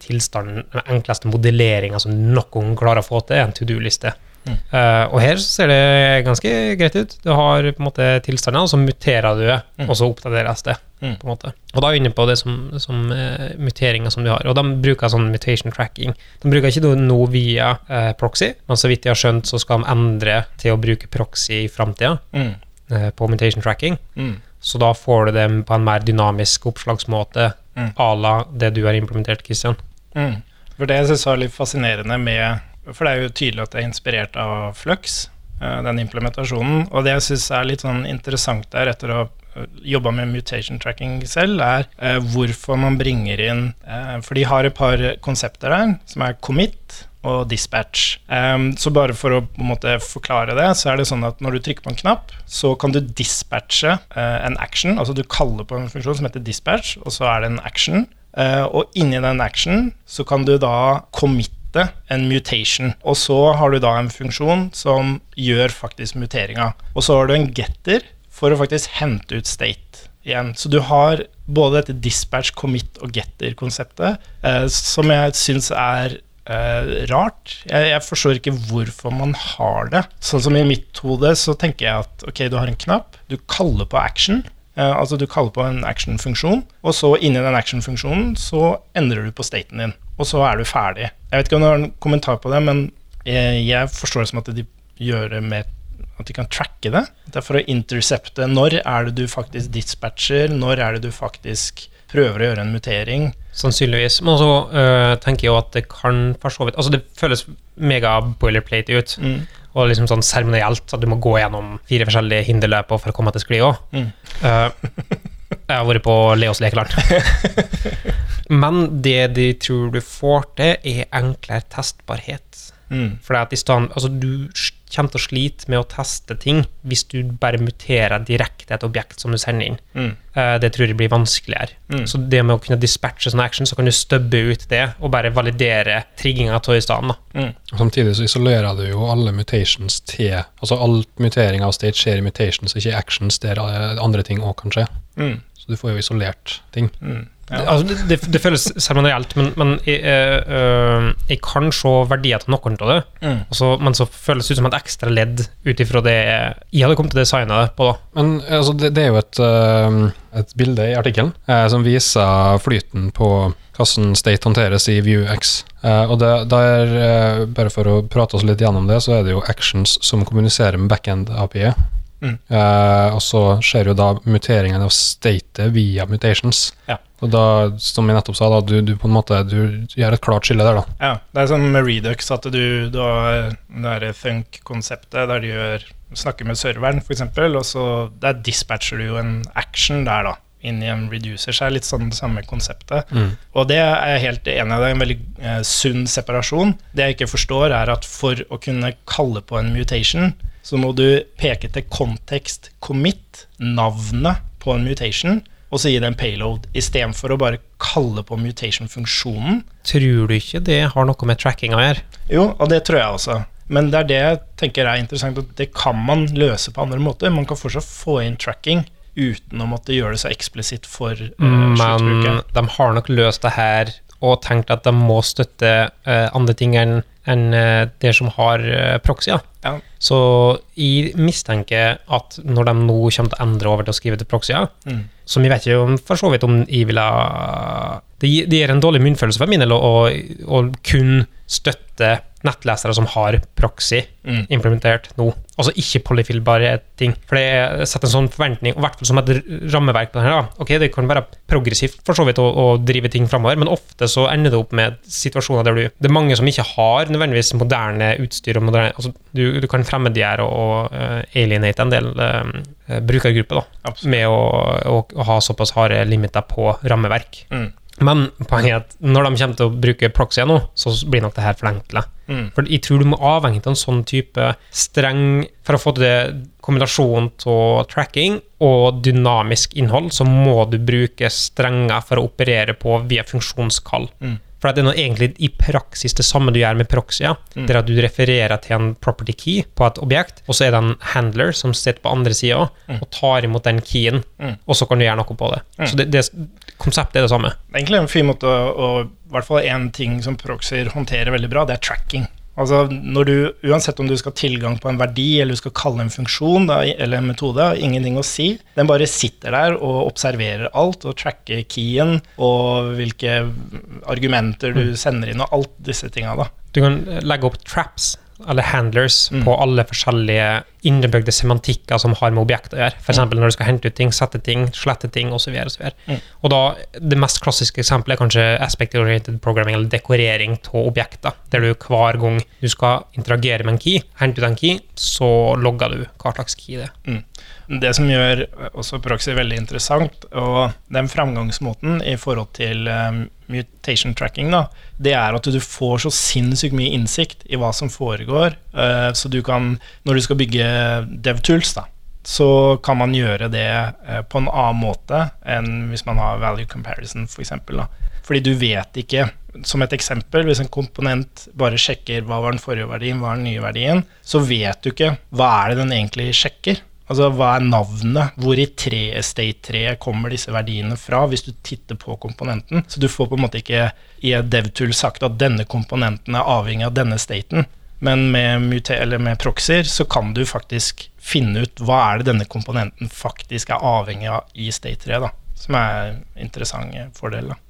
enkleste modelleringa som noen klarer å få til, en to do-liste. Eh, og her så ser det ganske greit ut. Du har på en måte tilstander, og så muterer du det, og så oppdateres det. Mm. på en måte. Og da er vi inne på det som, som uh, muteringer som du har. Og de bruker sånn mutation tracking. De bruker ikke noe nå via uh, proxy, men så vidt jeg har skjønt, så skal de endre til å bruke proxy i framtida Mm. eh, på mutation tracking. Mm. Så da får du det på en mer dynamisk oppslagsmåte Mm. à la det du har implementert, Christian. Mm. For det jeg synes var litt fascinerende med For det er jo tydelig at det er inspirert av Flux, eh, den implementasjonen. Og det jeg syns er litt sånn interessant der, etter å ha jobba med mutation tracking selv, er eh, hvorfor man bringer inn eh, For de har et par konsepter der, som er commit og dispatch. Um, så bare for å måte forklare det, så er det sånn at når du trykker på en knapp, så kan du dispatche eh, en action. Altså du kaller på en funksjon som heter dispatch, og så er det en action. Eh, og inni den action så kan du da committe en mutation. Og så har du da en funksjon som gjør faktisk muteringa. Og så har du en getter for å faktisk hente ut state igjen. Så du har både dette dispatch, commit og getter-konseptet, eh, som jeg syns er eh, rart. Jeg, jeg forstår ikke hvorfor man har det. Sånn som i mitt hode så tenker jeg at ok, du har en knapp, du kaller på action. Eh, altså du kaller på en action-funksjon, og så inni den action-funksjonen så endrer du på staten din. Og så er du ferdig. Jeg vet ikke om du har en kommentar på det, men jeg, jeg forstår det som at de gjør det med at de kan tracke det. Det er for å intercepte når er det du faktisk dispatcher, når er det du faktisk prøver å gjøre en mutering. Sannsynligvis. Men også øh, tenker jeg jo at det kan for så vidt Altså, det føles mega boilerplate ut. Mm. Og liksom sånn seremonielt, at du må gå gjennom fire forskjellige hinderløp for å komme til skli òg. Mm. Jeg har vært på Leos lekeland. <laughs> Men det de tror du får til, er enklere testbarhet. Mm. For at i stand, altså du kommer til å slite med å teste ting hvis du bare muterer direkte et objekt som du sender inn. Mm. Eh, det tror jeg blir vanskeligere. Mm. Så det med å kunne dispatche sånn action, så kan du stubbe ut det og bare validere trigginga av stedet. Mm. Samtidig så isolerer du jo alle mutations til Altså all mutering av state skjer i mutations, ikke i actions der eh, andre ting òg kan skje. Mm. Så du får jo isolert ting. Mm. Ja. Altså, det, det, det føles seremonielt, men, men jeg, øh, jeg kan se verdier til noen av det. Mm. Altså, men så føles det ut som et ekstra ledd ut ifra det jeg hadde kommet til å designe det på. da. Men altså, det, det er jo et, øh, et bilde i artikkelen eh, som viser flyten på hvordan state håndteres i VueX. Eh, og det, der, eh, bare for å prate oss litt gjennom det, så er det jo actions som kommuniserer med backend-API. Mm. Eh, og så skjer jo da muteringen av statet via mutations. Ja. Og da, som jeg nettopp sa, da, du, du på en måte du gjør et klart skille der, da. Ja, det er sånn med Redux at du, du har det derre Thunk-konseptet der du gjør, snakker med serveren, f.eks., og så der dispatcher du jo en action der, da, inn i en reducer. Så er litt sånn det samme konseptet. Og det er jeg helt enig i. Det er en veldig eh, sunn separasjon. Det jeg ikke forstår, er at for å kunne kalle på en mutation, så må du peke til kontekst commit, navnet på en mutation, og så gi det en payload, istedenfor å bare kalle på mutation-funksjonen. Tror du ikke det har noe med tracking å gjøre? Jo, og det tror jeg også. Men det er det jeg tenker er interessant, at det kan man løse på andre måter. Man kan fortsatt få inn tracking uten å måtte gjøre det så eksplisitt for uh, Men de har nok løst det her og tenkt at de må støtte uh, andre ting enn enn, eh, det som har uh, proxy. Ja. Så jeg mistenker at når de nå kommer til å endre over til å skrive til proxy, Mm. som jeg vet ikke om for så vidt om jeg ville Det gir- det gir en dårlig munnfølelse for min del å kun støtte nettlesere som har proxy Mm. implementert nå. Altså ikke polyfillbare ting. For det setter en sånn forventning, i hvert fall som et rammeverk på det her. da. Ok, det kan være progressivt for så vidt å, å drive ting framover, men ofte så ender det opp med situasjoner der du Det er mange som ikke har nødvendigvis moderne utstyr og moderne altså, du, du kan fremmedgjøre og, eh, alienate en del uh, brukergrupper da, Absolutt. med å, å, å ha såpass harde limiter på rammeverk. Mm. Men poenget er at når de kommer til å bruke proxy nå, så blir nok det her forenkla. Mm. For jeg tror du må avhengig av en sånn type streng For å få til kombinasjonen av tracking og dynamisk innhold, så må du bruke strenger for å operere på via funksjonskall. Mm. For det er noe egentlig i praksis det samme du gjør med proxy. Mm. Det er at du refererer til en property key på et objekt, og så er det en handler som sitter på andre sida Mm. og tar imot den keyen, Mm. og så kan du gjøre noe på det. Mm. Så det, det, konseptet er det samme. Det er egentlig en fin måte å, I hvert fall én ting som proxyer håndterer veldig bra, det er tracking. Altså når du, Uansett om du skal ha tilgang på en verdi eller du skal kalle en funksjon da, eller en metode, ingenting å si. Den bare sitter der og observerer alt og tracker keyen og hvilke argumenter du sender inn og alt disse tinga. Du kan legge opp traps, eller handlers, Mm. på alle forskjellige innebygde semantikker som har med objekt å gjøre. F.eks. eksempel når du skal hente ut ting, sette ting, slette ting osv. Mm. og da, det mest klassiske eksempelet er kanskje aspect-oriented programming, eller dekorering av objekter, der du hver gang du skal interagere med en key, hente ut en key, så logger du hva slags key det er. Det som gjør også proxy veldig interessant, og den framgangsmåten i forhold til um, mutation tracking, da, det er at du får så sinnssykt mye innsikt i hva som foregår. eh, så du kan, når du skal bygge DevTools, da, så kan man gjøre det eh, på en annen måte enn hvis man har value comparison, f.eks. For eksempel, da. Fordi du vet ikke Som et eksempel, hvis en komponent bare sjekker hva var den forrige verdien, hva er den nye verdien, så vet du ikke hva er det den egentlig sjekker. Altså, Hva er navnet? Hvor i tre estate-treet kommer disse verdiene fra, hvis du titter på komponenten? Så du får på en måte ikke i et DevTool sagt at denne komponenten er avhengig av denne staten. Men med, med proxyer så kan du faktisk finne ut hva er det denne komponenten faktisk er avhengig av i state-treet. Som er interessant fordel. da.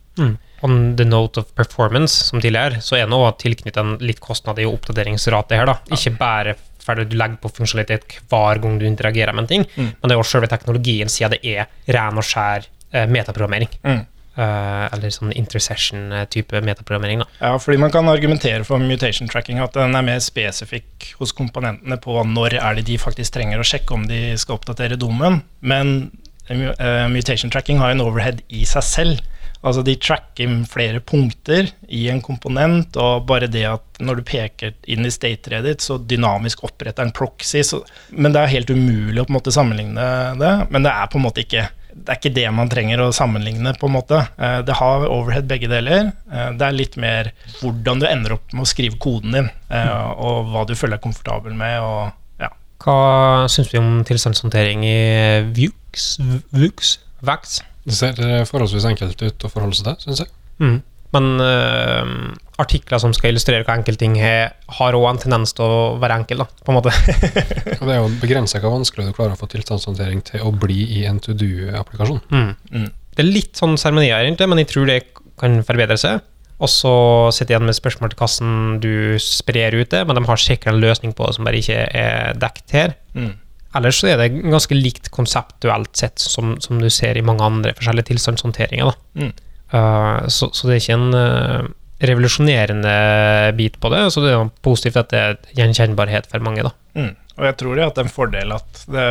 On the note of performance, som tidligere, så er også tilknyttet en litt kostnad i oppdateringsrate her. da. Ikke bare fordi du legger på funksjonalitet hver gang du interagerer med en ting, Mm. men det er også selve teknologien siden det er ren og skjær eh, metaprogrammering. Mm. Uh, eller sånn intercession-type metaprogrammering. da. Ja, fordi man kan argumentere for mutation tracking at den er mer spesifikk hos komponentene på når er det de faktisk trenger å sjekke om de skal oppdatere domen. Men uh, mutation tracking har en overhead i seg selv. Altså De tracker flere punkter i en komponent, og bare det at når du peker inn i state Reddit, så dynamisk oppretter en proxy. Så, men det er helt umulig å på en måte sammenligne det. Men det er på en måte ikke det er ikke det man trenger å sammenligne, på en måte. Eh, Det har overhead begge deler. Eh, Det er litt mer hvordan du ender opp med å skrive koden din, eh, og hva du føler deg komfortabel med. og ja. Hva syns vi om tilstandshåndtering i Vux? Vux? Vax? Det ser eh, forholdsvis enkelt ut å forholde seg til, syns jeg. Mm. Men uh, artikler som skal illustrere hva enkeltting er, har òg en tendens til å være enkel, da, på en måte. <laughs> Og det er jo begrensa hvor vanskelig du klarer å få tilstandshåndtering til å bli i en to do-applikasjon. Mm. Mm. Det er litt sånn seremonier, egentlig, men jeg tror det kan forbedre seg. Og så sitter jeg igjen med spørsmål til hvordan du sprer ut det, men de har sikkert en løsning på det som bare ikke er dekket her. Mm. Ellers så er det ganske likt konseptuelt sett som, som du ser i mange andre forskjellige tilstandshåndteringer. Mm. Uh, så, så det er ikke en uh, revolusjonerende bit på det. Så det er positivt at det er gjenkjennbarhet for mange. Da. Mm. Og jeg tror det er hatt en fordel at det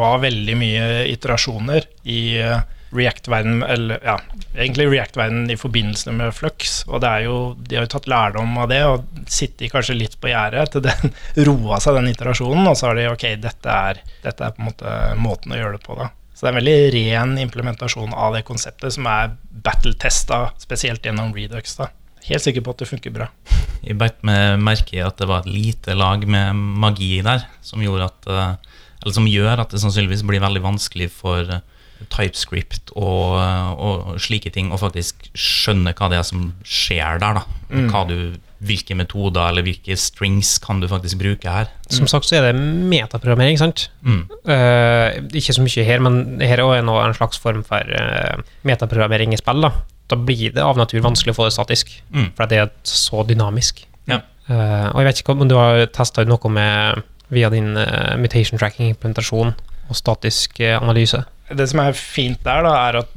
var veldig mye iterasjoner i uh, React-verden, eller ja, egentlig React-verdenen i forbindelse med Flux. Og det er jo, de har jo tatt lærdom av det og sittet kanskje litt på gjerdet til den <laughs> roa seg den iterasjonen, og så har de ok, dette er, dette er på en måte måten å gjøre det på, da. Så det er en veldig ren implementasjon av det konseptet som er battle-testa, spesielt gjennom Redux. da. Helt sikker på at det funker bra. <laughs> Jeg beit merke i at det var et lite lag med magi der, som, at, eh, som gjør at det sannsynligvis blir veldig vanskelig for eh, TypeScript og, og slike ting og faktisk skjønne hva det er som skjer der. da. Mm. Du, hvilke metoder eller hvilke strings kan du faktisk bruke her. Som sagt så er det metaprogrammering, sant? Mm. Uh, ikke så mye her, men her er nå en slags form for uh, metaprogrammering i spill. Da. da blir det av natur vanskelig å få det statisk, Mm. for det er så dynamisk. Ja. Uh, og jeg vet ikke om du har testa noe med via din mutation tracking-implementasjon og statisk uh, analyse. Det som er fint der, da, er at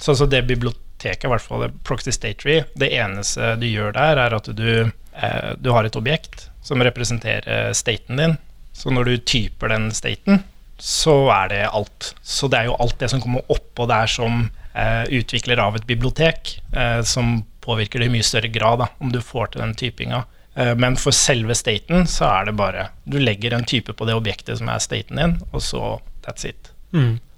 sånn som det biblioteket, i hvert fall Proxy State Tree, det eneste du gjør der, er at du, eh, du har et objekt som representerer staten din. Så når du typer den staten, så er det alt. Så det er jo alt det som kommer oppå der som eh, utvikler av et bibliotek, eh, som påvirker det i mye større grad, da, om du får til den typinga. Eh, Men for selve staten så er det bare Du legger en type på det objektet som er staten din, og så that's it.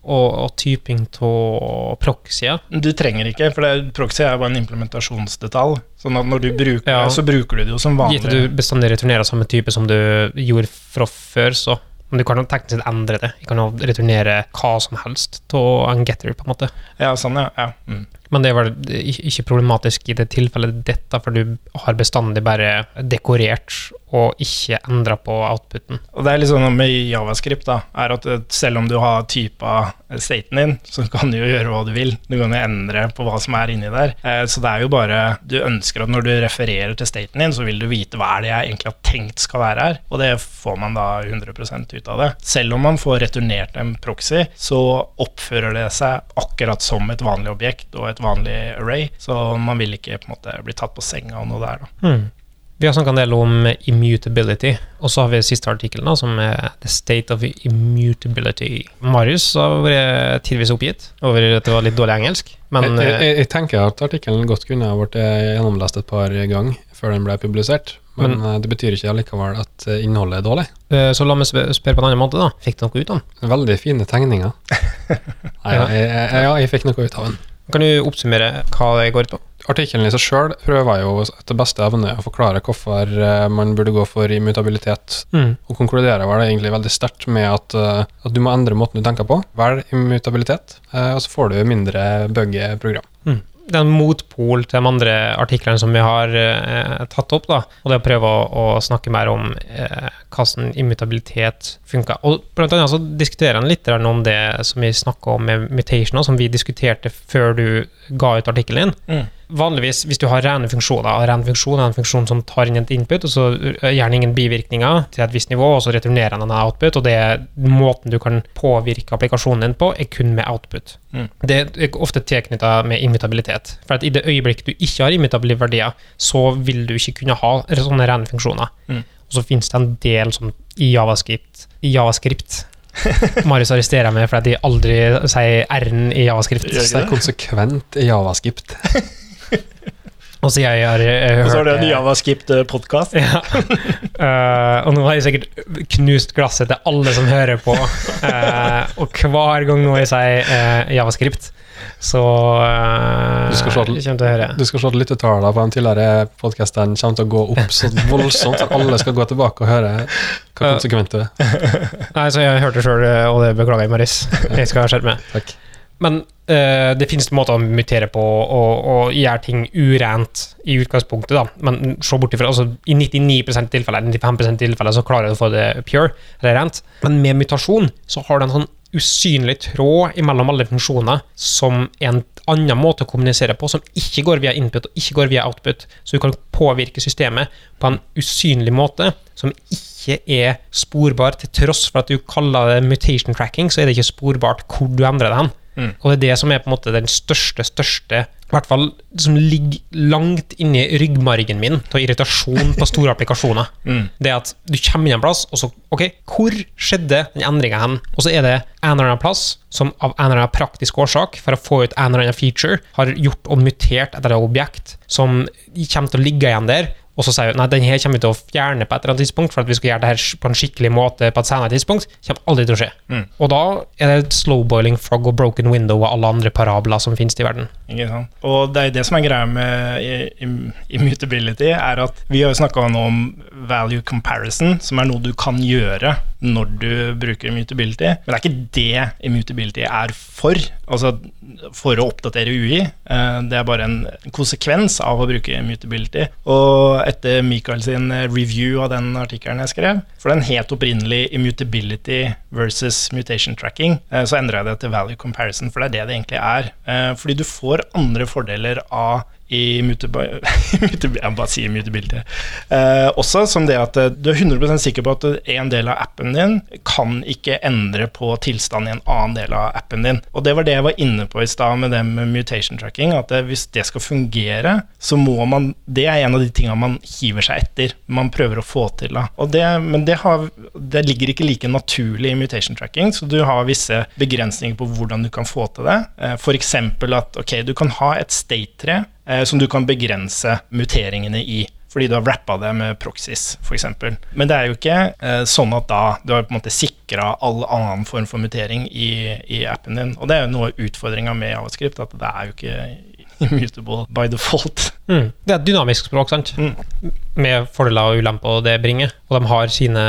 Og, og typing av proxyer. Du trenger ikke, for det, proxy er bare en implementasjonsdetalj. Sånn at når du bruker Ja. det, så bruker du det jo som vanlig. Gitt at du bestandig returnerer samme type som du gjorde fra før, så men du kan teknisk sett endre det. Du kan returnere hva som helst av en getter, på en måte. Ja, sånn, ja. ja. Mm. Men det vel ikke problematisk i det tilfellet dette, for du har bestandig bare dekorert og ikke endra på outputen. Og det er litt sånn med javascript, da, er at eh, selv om du har typa staten din, så kan du jo gjøre hva du vil. Du kan jo endre på hva som er inni der. Eh, Så det er jo bare Du ønsker at når du refererer til staten din, så vil du vite hva er det jeg egentlig har tenkt skal være her, og det får man da 100% ut av det. Selv om man får returnert en proxy, så oppfører det seg akkurat som et vanlig objekt og et vanlig array, så man vil ikke på en måte bli tatt på senga av noe der, da. Vi har snakka en del om immutability, og så har vi siste artikkelen, som er The State of Immutability. Marius har vært tidvis oppgitt over at det var litt dårlig engelsk, men jeg, eh, jeg, jeg tenker at artikkelen godt kunne ha vært eh, gjennomlest et par ganger før den ble publisert, men, Men- eh, det betyr ikke allikevel at innholdet er dårlig. eh, så la meg spørre på en annen måte, da. Fikk du noe ut av den? Veldig fine tegninger. <laughs> Nei, Ja. jeg, jeg, ja, jeg fikk noe ut av den. Kan du oppsummere hva det går ut på? Artikkelen i seg sjøl prøver jo etter beste evne å forklare hvorfor eh, man burde gå for immutabilitet, og konkluderer vel egentlig veldig sterkt med at, eh, at du må endre måten du tenker på. Velg immutabilitet, eh, og så får du mindre buggy program. Det er en motpol til de andre artiklene som vi har eh, tatt opp, da. Og det å prøve å, å snakke mer om eh, hvordan immutabilitet funker. Og blant annet så diskuterer han litt om det som vi snakka om med mutation, som vi diskuterte før du ga ut artikkelen din. Mm. Vanligvis, hvis du har rene funksjoner, og ren funksjon er en funksjon som tar inn et input, og så gjerne ingen bivirkninger til et visst nivå, og så returnerer den en output, og det er måten du kan påvirke applikasjonen din på, er kun med output. Mm. Det er ofte tilknytta med immutabilitet. For at i det øyeblikk du ikke har immutable verdier, så vil du ikke kunne ha sånne rene funksjoner. Mm. Og så finnes det en del sånn i javascript, i javascript. <laughs> Marius arresterer meg fordi de aldri sier R-en i javascript. Det er konsekvent i javascript. <laughs> Og så jeg har hørt Og så har du en det- Javaskip-podkast. Ja. Uh, <laughs> og nå har jeg sikkert knust glasset til alle som hører på. Uh, og hver gang nå jeg sier uh, javascript, så uh, Du skal kommer til å høre. Du skal se at lyttetallene på den tidligere podkasten kommer til å gå opp så voldsomt, at alle skal gå tilbake og høre hva konsekventet er. Nei, så jeg hørte det sjøl, og det beklager jeg, Maris. Jeg skal skjerpe meg. Takk. Men uh, det finnes måter å mutere på og, gjøre ting urent i utgangspunktet, da. Men se bort ifra altså, I 99% tilfeller, 95% tilfeller så klarer du å få det pure, eller rent. Men med mutasjon så har du en sånn usynlig tråd mellom alle funksjoner som er en annen måte å kommunisere på, som ikke går via input og ikke går via output. Så du kan påvirke systemet på en usynlig måte som ikke er sporbar. Til tross for at du kaller det mutation tracking, så er det ikke sporbart hvor du endrer det hen. Mm. Og det er det som er på en måte den største, største I hvert fall som ligger langt inni ryggmargen min av irritasjon på store applikasjoner. <laughs> Mm. Det at du kommer inn en plass, og så Ok, hvor skjedde den endringa hen? Og så er det en eller annen plass som av en eller annen praktisk årsak, for å få ut en eller annen feature, har gjort og mutert et eller annet objekt som kommer til å ligge igjen der, og så sier vi nei, den her kommer vi til å fjerne på et eller annet tidspunkt for at vi skal gjøre det her på en skikkelig måte på et senere tidspunkt. kommer aldri til å skje. Mm. Og da er det slow-boiling frog og broken window og alle andre parabler som finnes i verden. Ikke sant? Og det er det som er greia med immutability, er at vi har jo snakka nå om value comparison, som er noe du kan gjøre når du bruker immutability. Men det er ikke det immutability er for, altså for å oppdatere UI. Eh, Det er bare en konsekvens av å bruke immutability. Og etter Michael sin review av den artikkelen jeg skrev, for den het opprinnelig immutability versus mutation tracking, eh, så endra jeg det til value comparison, for det er det det egentlig er. Eh, Fordi du får andre fordeler av immutability <laughs> Jeg bare sier immutability. Eh, også som det at eh, du er 100% sikker på at en del av appen din kan ikke endre på tilstanden i en annen del av appen din. Og det var det jeg var inne på i stad med det med mutation tracking. At det, hvis det skal fungere, så må man Det er en av de tinga man hiver seg etter. Man prøver å få til. Da. Det, men det, har, det ligger ikke like naturlig i mutation tracking, så du har visse begrensninger på hvordan du kan få til det. Eh, F.eks. at ok, du kan ha et state-tre eh, som du kan begrense muteringene i. Fordi du har wrappa det med proxys, f.eks. Men det er jo ikke eh, sånn at da du har på en måte sikra all annen form for mutering i, i appen din. Og det er jo noe av utfordringa med Javascript, at det er jo ikke <laughs> immutable by default. Mm. Det er et dynamisk språk, sant? Mm. Med fordeler og ulemper det bringer. Og de har sine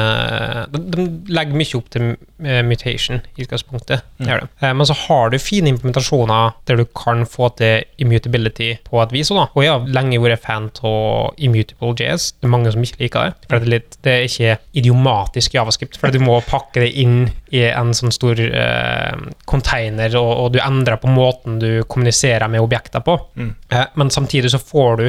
De, de legger mye opp til eh, mutation i utgangspunktet. Det gjør de. Eh, Men så har du fine implementasjoner der du kan få til immutability på et vis. Da. Og jeg har lenge vært fan av immutable JS. Det er mange som ikke liker det. For det er, litt, det er ikke idiomatisk javascript. For du må pakke det inn i en sånn stor eh, container, og, og du endrer på måten du kommuniserer med objekter på. Mm. Eh, men samtidig så får du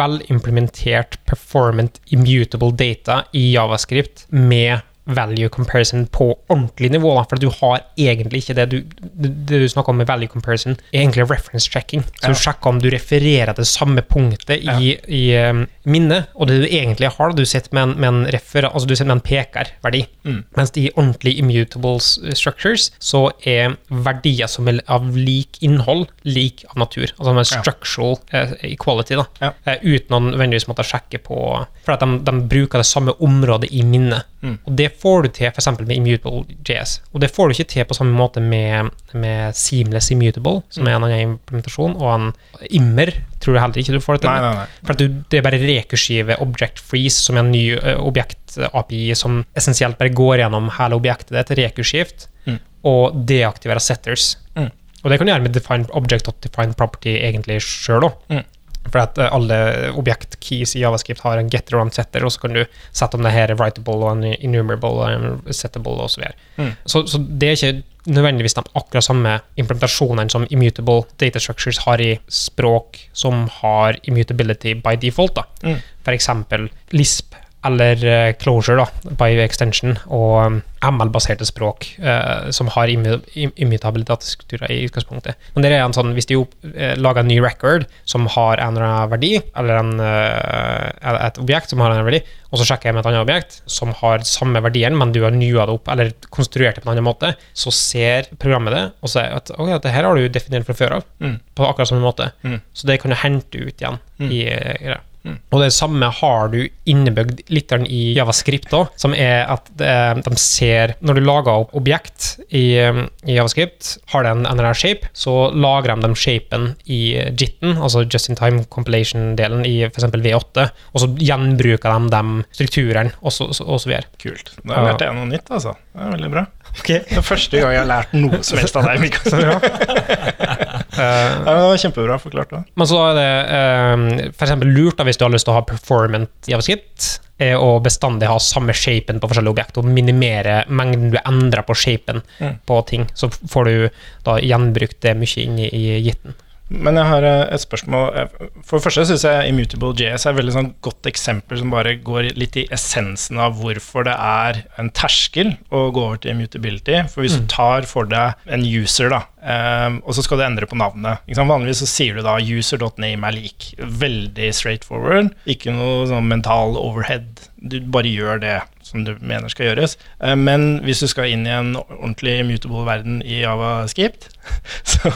velimplementert performant immutable data i javascript med value comparison på ordentlig nivå. Da, for du har egentlig ikke det du, det, det du snakker om med value comparison, er egentlig reference checking. Så Ja. du sjekker om du refererer til samme punktet i, i um, minnet, og det du egentlig har, du sitter med en, med en, refer, altså du sitter med en pekerverdi. Mm. Mens i ordentlig immutable structures så er verdier som er av lik innhold, lik av natur. Altså med structural ja. equality, da. Ja. Eh, uten å nødvendigvis måtte sjekke på For at de, de bruker det samme området i minnet. Mm. Og det får du til f.eks. med immutable JS. Og det får du ikke til på samme måte med, med seamless immutable, som er en annen implementasjon, og en immer tror jeg heller ikke du får det til. Nei, nei, nei. For du, det er bare rekursive object freeze, som er en ny uh, objekt-API som essensielt bare går gjennom hele objektet ditt rekurskift, Mm. og deaktiverer setters. Mm. Og det kan du gjøre med define object.define property egentlig sjøl òg. Mm. For at alle objekt-keys i Javascript har en getter og en setter, og så kan du sette om det her er writable og en enumerable og en settable og så. Mm. Så, så det er ikke nødvendigvis de akkurat samme implementasjonene som immutable data structures har i språk som har immutability by default. da. Mm. Eksempel Lisp eller eh, Closure, da, by extension, og um, ML-baserte språk eh, som har immutabilitetsstrukturer im- i utgangspunktet. Men det er en sånn, hvis de uh, lager en ny record som har en eller annen verdi, eller en, eh, et objekt som har en verdi, og så sjekker jeg med et annet objekt som har samme verdien, men du har nua det opp, eller konstruert det på en annen måte, så ser programmet det, og sier at ok, dette her har du definert fra før av, Mm. på akkurat samme måte. Mm. Så det kan du hente ut igjen Mm. i i greia. Mm. Og det samme har du innebygd litt i Javascript òg, som er at de ser Når du lager opp objekt i, um, i Javascript, har det en NRR shape, så lagrer de den shapen i JIT-en, altså Just in Time Compilation-delen i f.eks. V8, og så gjenbruker de de strukturene, og så, så, og så videre. Kult. Da lærte jeg noe nytt, altså. Det er veldig bra. Det er første gang jeg har lært noe som helst av deg, Mikael. <laughs> Eh, Ja, det var kjempebra forklart. da. Men så er det eh, for eksempel lurt da, hvis du har lyst til å ha performant javascript, er å bestandig ha samme shapen på forskjellige objekter, og minimere mengden du endrer på shapen Mm. på ting. Så får du da gjenbrukt det mye inni i gitten. Men jeg har eh, et spørsmål. For det første syns jeg Immutable JS er et veldig sånn godt eksempel som bare går litt i essensen av hvorfor det er en terskel å gå over til immutability. For hvis du tar for deg en user, da, eh, og så skal du endre på navnet? Vanligvis så sier du da user.name er lik. Veldig straightforward. Ikke noe sånn mental overhead. Du bare gjør det som du mener skal gjøres. Eh, Men hvis du skal inn i en ordentlig immutable verden i Javascript, <laughs> så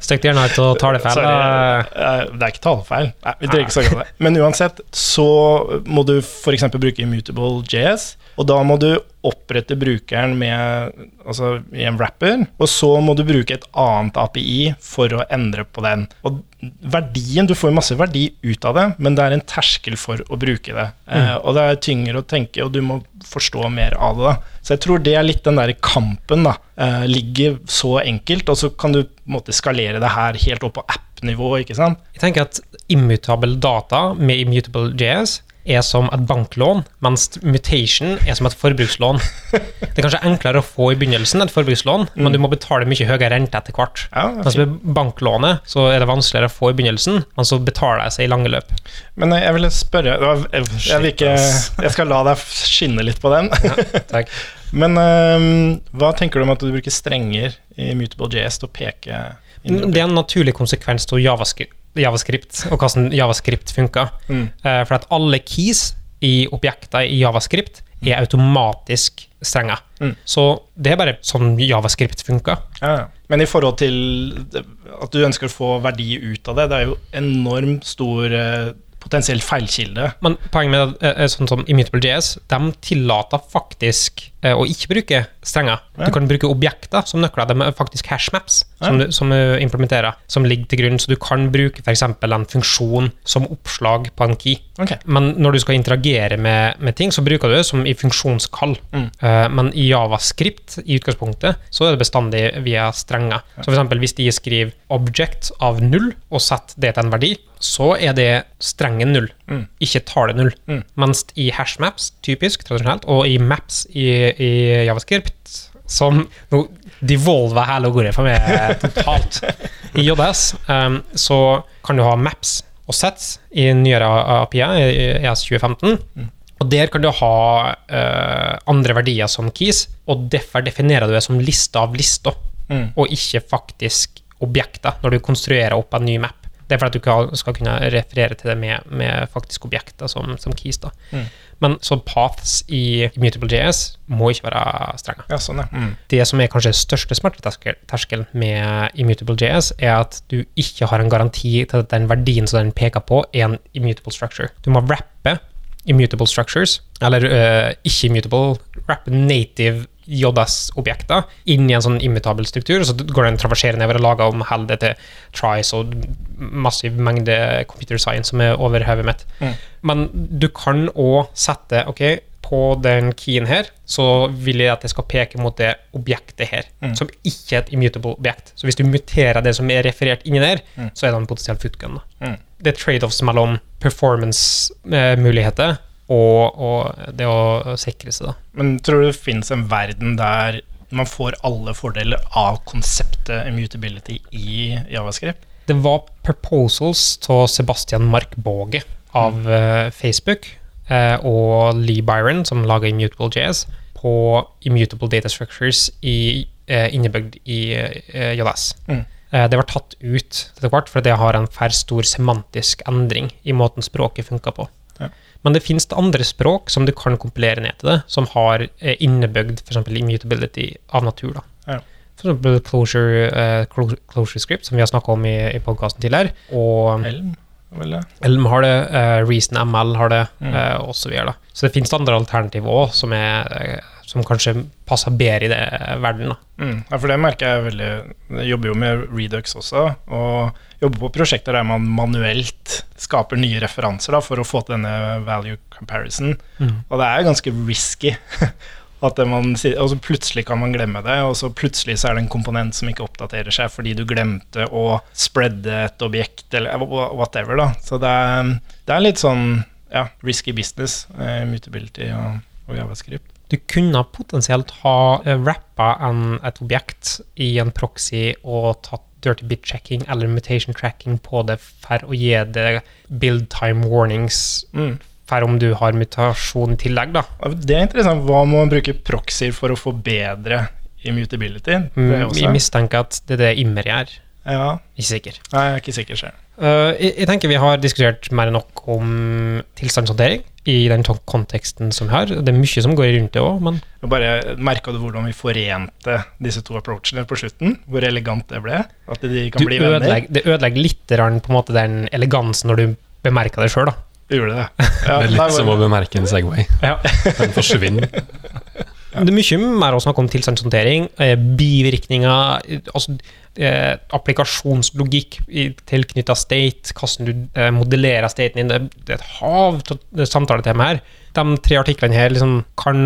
Stykk gjerne ut og talefeil. Sorry, eh, det er ikke talefeil. Nei, vi trenger ikke snakke om det. Men uansett så må du f.eks. bruke immutable JS, og da må du opprette brukeren med, altså, i en wrapper, og så må du bruke et annet API for å endre på den. Og verdien, Du får masse verdi ut av det, men det er en terskel for å bruke det. Eh, og det er tyngre å tenke, og du må forstå mer av det. da. Så jeg tror det er litt den der kampen. da. Eh, ligger så enkelt, og så kan du måte skalere det her helt opp på app-nivå. ikke sant? Jeg tenker at immutable data med immutable JS er som et banklån, mens mutation er som et forbrukslån. Det er kanskje enklere å få i begynnelsen et forbrukslån, men du må betale mye høyere rente etter hvert. Ja, Mens med banklånet så er det vanskeligere å få i begynnelsen, men så betaler jeg seg i lange løp. Men jeg ville spørre Jeg, jeg, vil ikke, jeg skal la deg skinne litt på den. Takk. <laughs> Men um, hva tenker du om at du bruker strenger i Mutable JS til å peke? Det er en naturlig konsekvens av javascript, javascript og hvordan javascript funker. Mm. Eh, For at alle keys i objekter i javascript er automatisk strenga. Mm. Så det er bare sånn javascript funker. Ja, ja. Men i forhold til at du ønsker å få verdi ut av det, det er jo enormt stor eh, potensiell feilkilde. Men poenget med det er sånn som Immutable JS, de tillater faktisk eh, å ikke bruke strenger. Du kan bruke objekter som nøkler. De er faktisk hashmaps som, du, som du implementerer, som ligger til grunn. Så du kan bruke f.eks. en funksjon som oppslag på en key. Okay. Men når du skal interagere med, med ting, så bruker du det som i funksjonskall. Mm. Eh, men i javascript i utgangspunktet så er det bestandig via strenger. Så eksempel hvis de skriver object av null og setter det til en verdi, så er det strengen null, Mm. ikke tallet null. Mm. Mens i hashmaps, typisk, tradisjonelt, og i maps i, i javascript, som Nå devolver hele ordet for meg totalt. I JS um, så kan du ha maps og sets i nyere API, i ES 2015. Mm. Og der kan du ha uh, andre verdier som keys, og derfor definerer du det som liste av lister, Mm. og ikke faktisk objekter, når du konstruerer opp en ny map. Det er for at du skal kunne referere til det med, med faktisk objekter som, som keys. da. Mm. Men så paths i Mutable JS må ikke være strenge. Ja, sånn. Mm. Det som er kanskje største smerteterskelen med Immutable JS, er at du ikke har en garanti til at den verdien som den peker på, er en immutable structure. Du må rappe immutable structures, eller uh, ikke immutable, rappe native JS-objekter inn i en sånn immutabel struktur, så går den traverserer nedover og lager om hele det til tries og massiv mengde computer science som er over hodet mitt. Mm. Men du kan òg sette ok, på den keyen her, så vil jeg at det skal peke mot det objektet her, Mm. som ikke er et immutable objekt. Så hvis du muterer det som er referert inni der, Mm. så er det en potensiell footgun. Mm. Det er trade-offs mellom performance-muligheter og, og det å sikre seg, da. Men tror du det finnes en verden der man får alle fordeler av konseptet immutability i javascript? Det var proposals av Sebastian Mark Båge av mm. Facebook eh, og Lee Byron, som lager Immutable JS, på immutable data structures i, eh, innebygd i eh, JS. Mm. Eh, det var tatt ut etter hvert, for det har en for stor semantisk endring i måten språket funker på. Men det finnes andre språk som du kan kompilere ned til det, som har eh, innebygd f.eks. immutability av natur. da. Ja. Eksempel closure, eh, closure script, som vi har snakka om i, i podkasten tidligere. Og Elm, vel det? Elm har det, uh, Reason ML har det, Mm. eh, og så videre. Så det finnes andre alternativer òg, som, er, eh, som kanskje passer bedre i det verden. Da. Mm. Ja, for det merker jeg veldig Jeg jobber jo med Redux også, og jobber på prosjekter der man manuelt skaper nye referanser da, for å få til denne value comparison. Og det er ganske risky <laughs> At man, og så plutselig kan man glemme det, og så plutselig så er det en komponent som ikke oppdaterer seg fordi du glemte å spreade et objekt, eller whatever, da. Så det er, det er litt sånn ja, risky business, uh, mutability og, og javascript. Du kunne potensielt ha eh, rappa en, et objekt i en proxy og tatt dirty bit checking eller mutation tracking på det for å gi det build time warnings Mm. for om du har mutasjon i tillegg, da. Det er interessant. Hva må man bruke proxyer for å få bedre immutability? Vi er Mm, mistenker at det er det Immer gjør. Ja, Ikke sikker. Nei, jeg er ikke sikker selv. Uh, jeg, jeg tenker vi har diskutert mer enn nok om tilstandshåndtering i den konteksten som vi har. Det er mye som går rundt det òg, men bare Merka du hvordan vi forente disse to approachene på slutten? Hvor elegant det ble? At de kan du bli venner? det ødelegger litt rann, på en måte den elegansen når du bemerker det sjøl, da. Gjorde det. Ja, <laughs> Det er litt som å bemerke en Segway. Ja. <laughs> Den forsvinner. Det er mye mer å snakke om tilstandshåndtering, eh, bivirkninger, eh, altså eh, applikasjonslogikk tilknytta state, hvordan du eh, modellerer staten din. Det, det er et hav av samtaletema her. De tre artiklene her liksom kan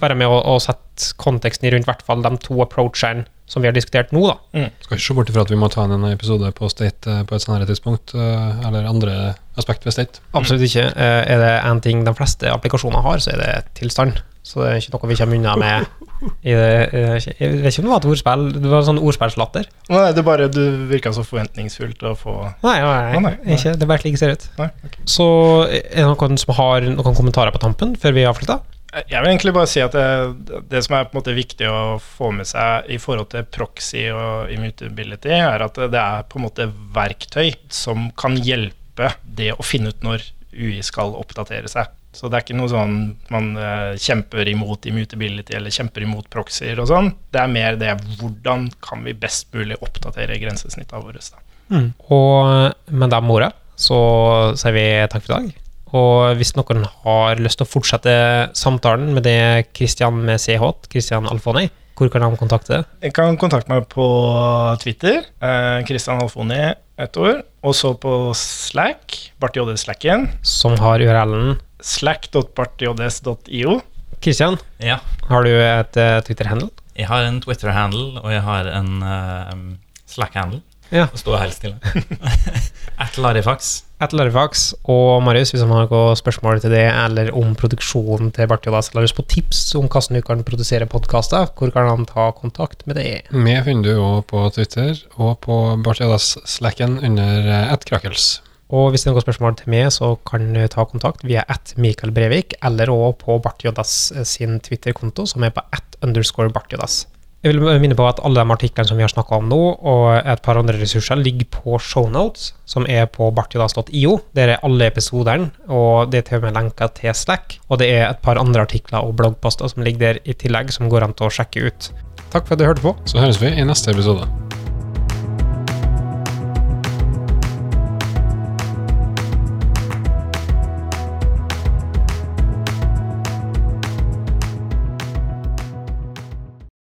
være med å, å sette konteksten i rundt hvert fall de to approachene som vi har diskutert nå. da. Skal ikke se bort ifra at vi må ta en episode på State eh, på et senere tidspunkt, eh, eller andre aspekt ved State. Absolutt ikke. Eh, Er det én ting de fleste applikasjoner har, så er det tilstand. Så det er ikke noe vi kommer unna med i det, eh, Jeg vet ikke om det var et ordspill, det var sånn ordspillslatter. Nei, det bare du virka så forventningsfullt å få Nei, nei, nei, nei. Ikke, det bare slik det ser ut. Nei, ok. Så er det noen som har noen kommentarer på tampen før vi avslutter? Jeg vil egentlig bare si at det, det som er på en måte viktig å få med seg i forhold til proxy og immutability, er at det er på en måte verktøy som kan hjelpe det å finne ut når UI skal oppdatere seg. Så det er ikke noe sånn man uh, kjemper imot immutability eller kjemper imot proxyer og sånn. Det er mer det hvordan kan vi best mulig oppdatere grensesnittene våre. Mm. Og med de ordene så sier vi takk for i dag. Og hvis noen har lyst til å fortsette samtalen med det Christian med CH, Christian Alfoni, hvor kan de kontakte? Jeg kan kontakte meg på Twitter, eh, Christian Alfoni, ett ord. Og så på Slack, Bart JD Slacken, Som har URL-en. slack.bartjds.io. Kristian, Ja. har du et uh, Twitter-handle? Jeg har en Twitter-handle, og jeg har en uh, Slack-handle. Ja. Det står helt stille. <laughs> At Larifax. At Larifax. Og Marius, hvis han har noen spørsmål til det, eller om produksjonen til Bartjodas, eller lyst på tips om hvordan du kan produsere podkaster, hvor kan han ta kontakt med det? Vi finner du òg på Twitter og på Bartiadas-slacken under eh, @krakels. Og hvis det er noen spørsmål til meg, så kan du ta kontakt via at Mikael Brevik, eller også på Bartjodas sin Twitter-konto, som er på at underscore Bartjodas. Jeg vil minne på at alle de artiklene som vi har snakka om nå, og et par andre ressurser, ligger på shownotes, som er på bartjodas.io. Der er alle episodene, og det er til og med lenker til Slack. Og det er et par andre artikler og bloggposter som ligger der i tillegg, som går an til å sjekke ut. Takk for at du hørte på. Så høres vi i neste episode.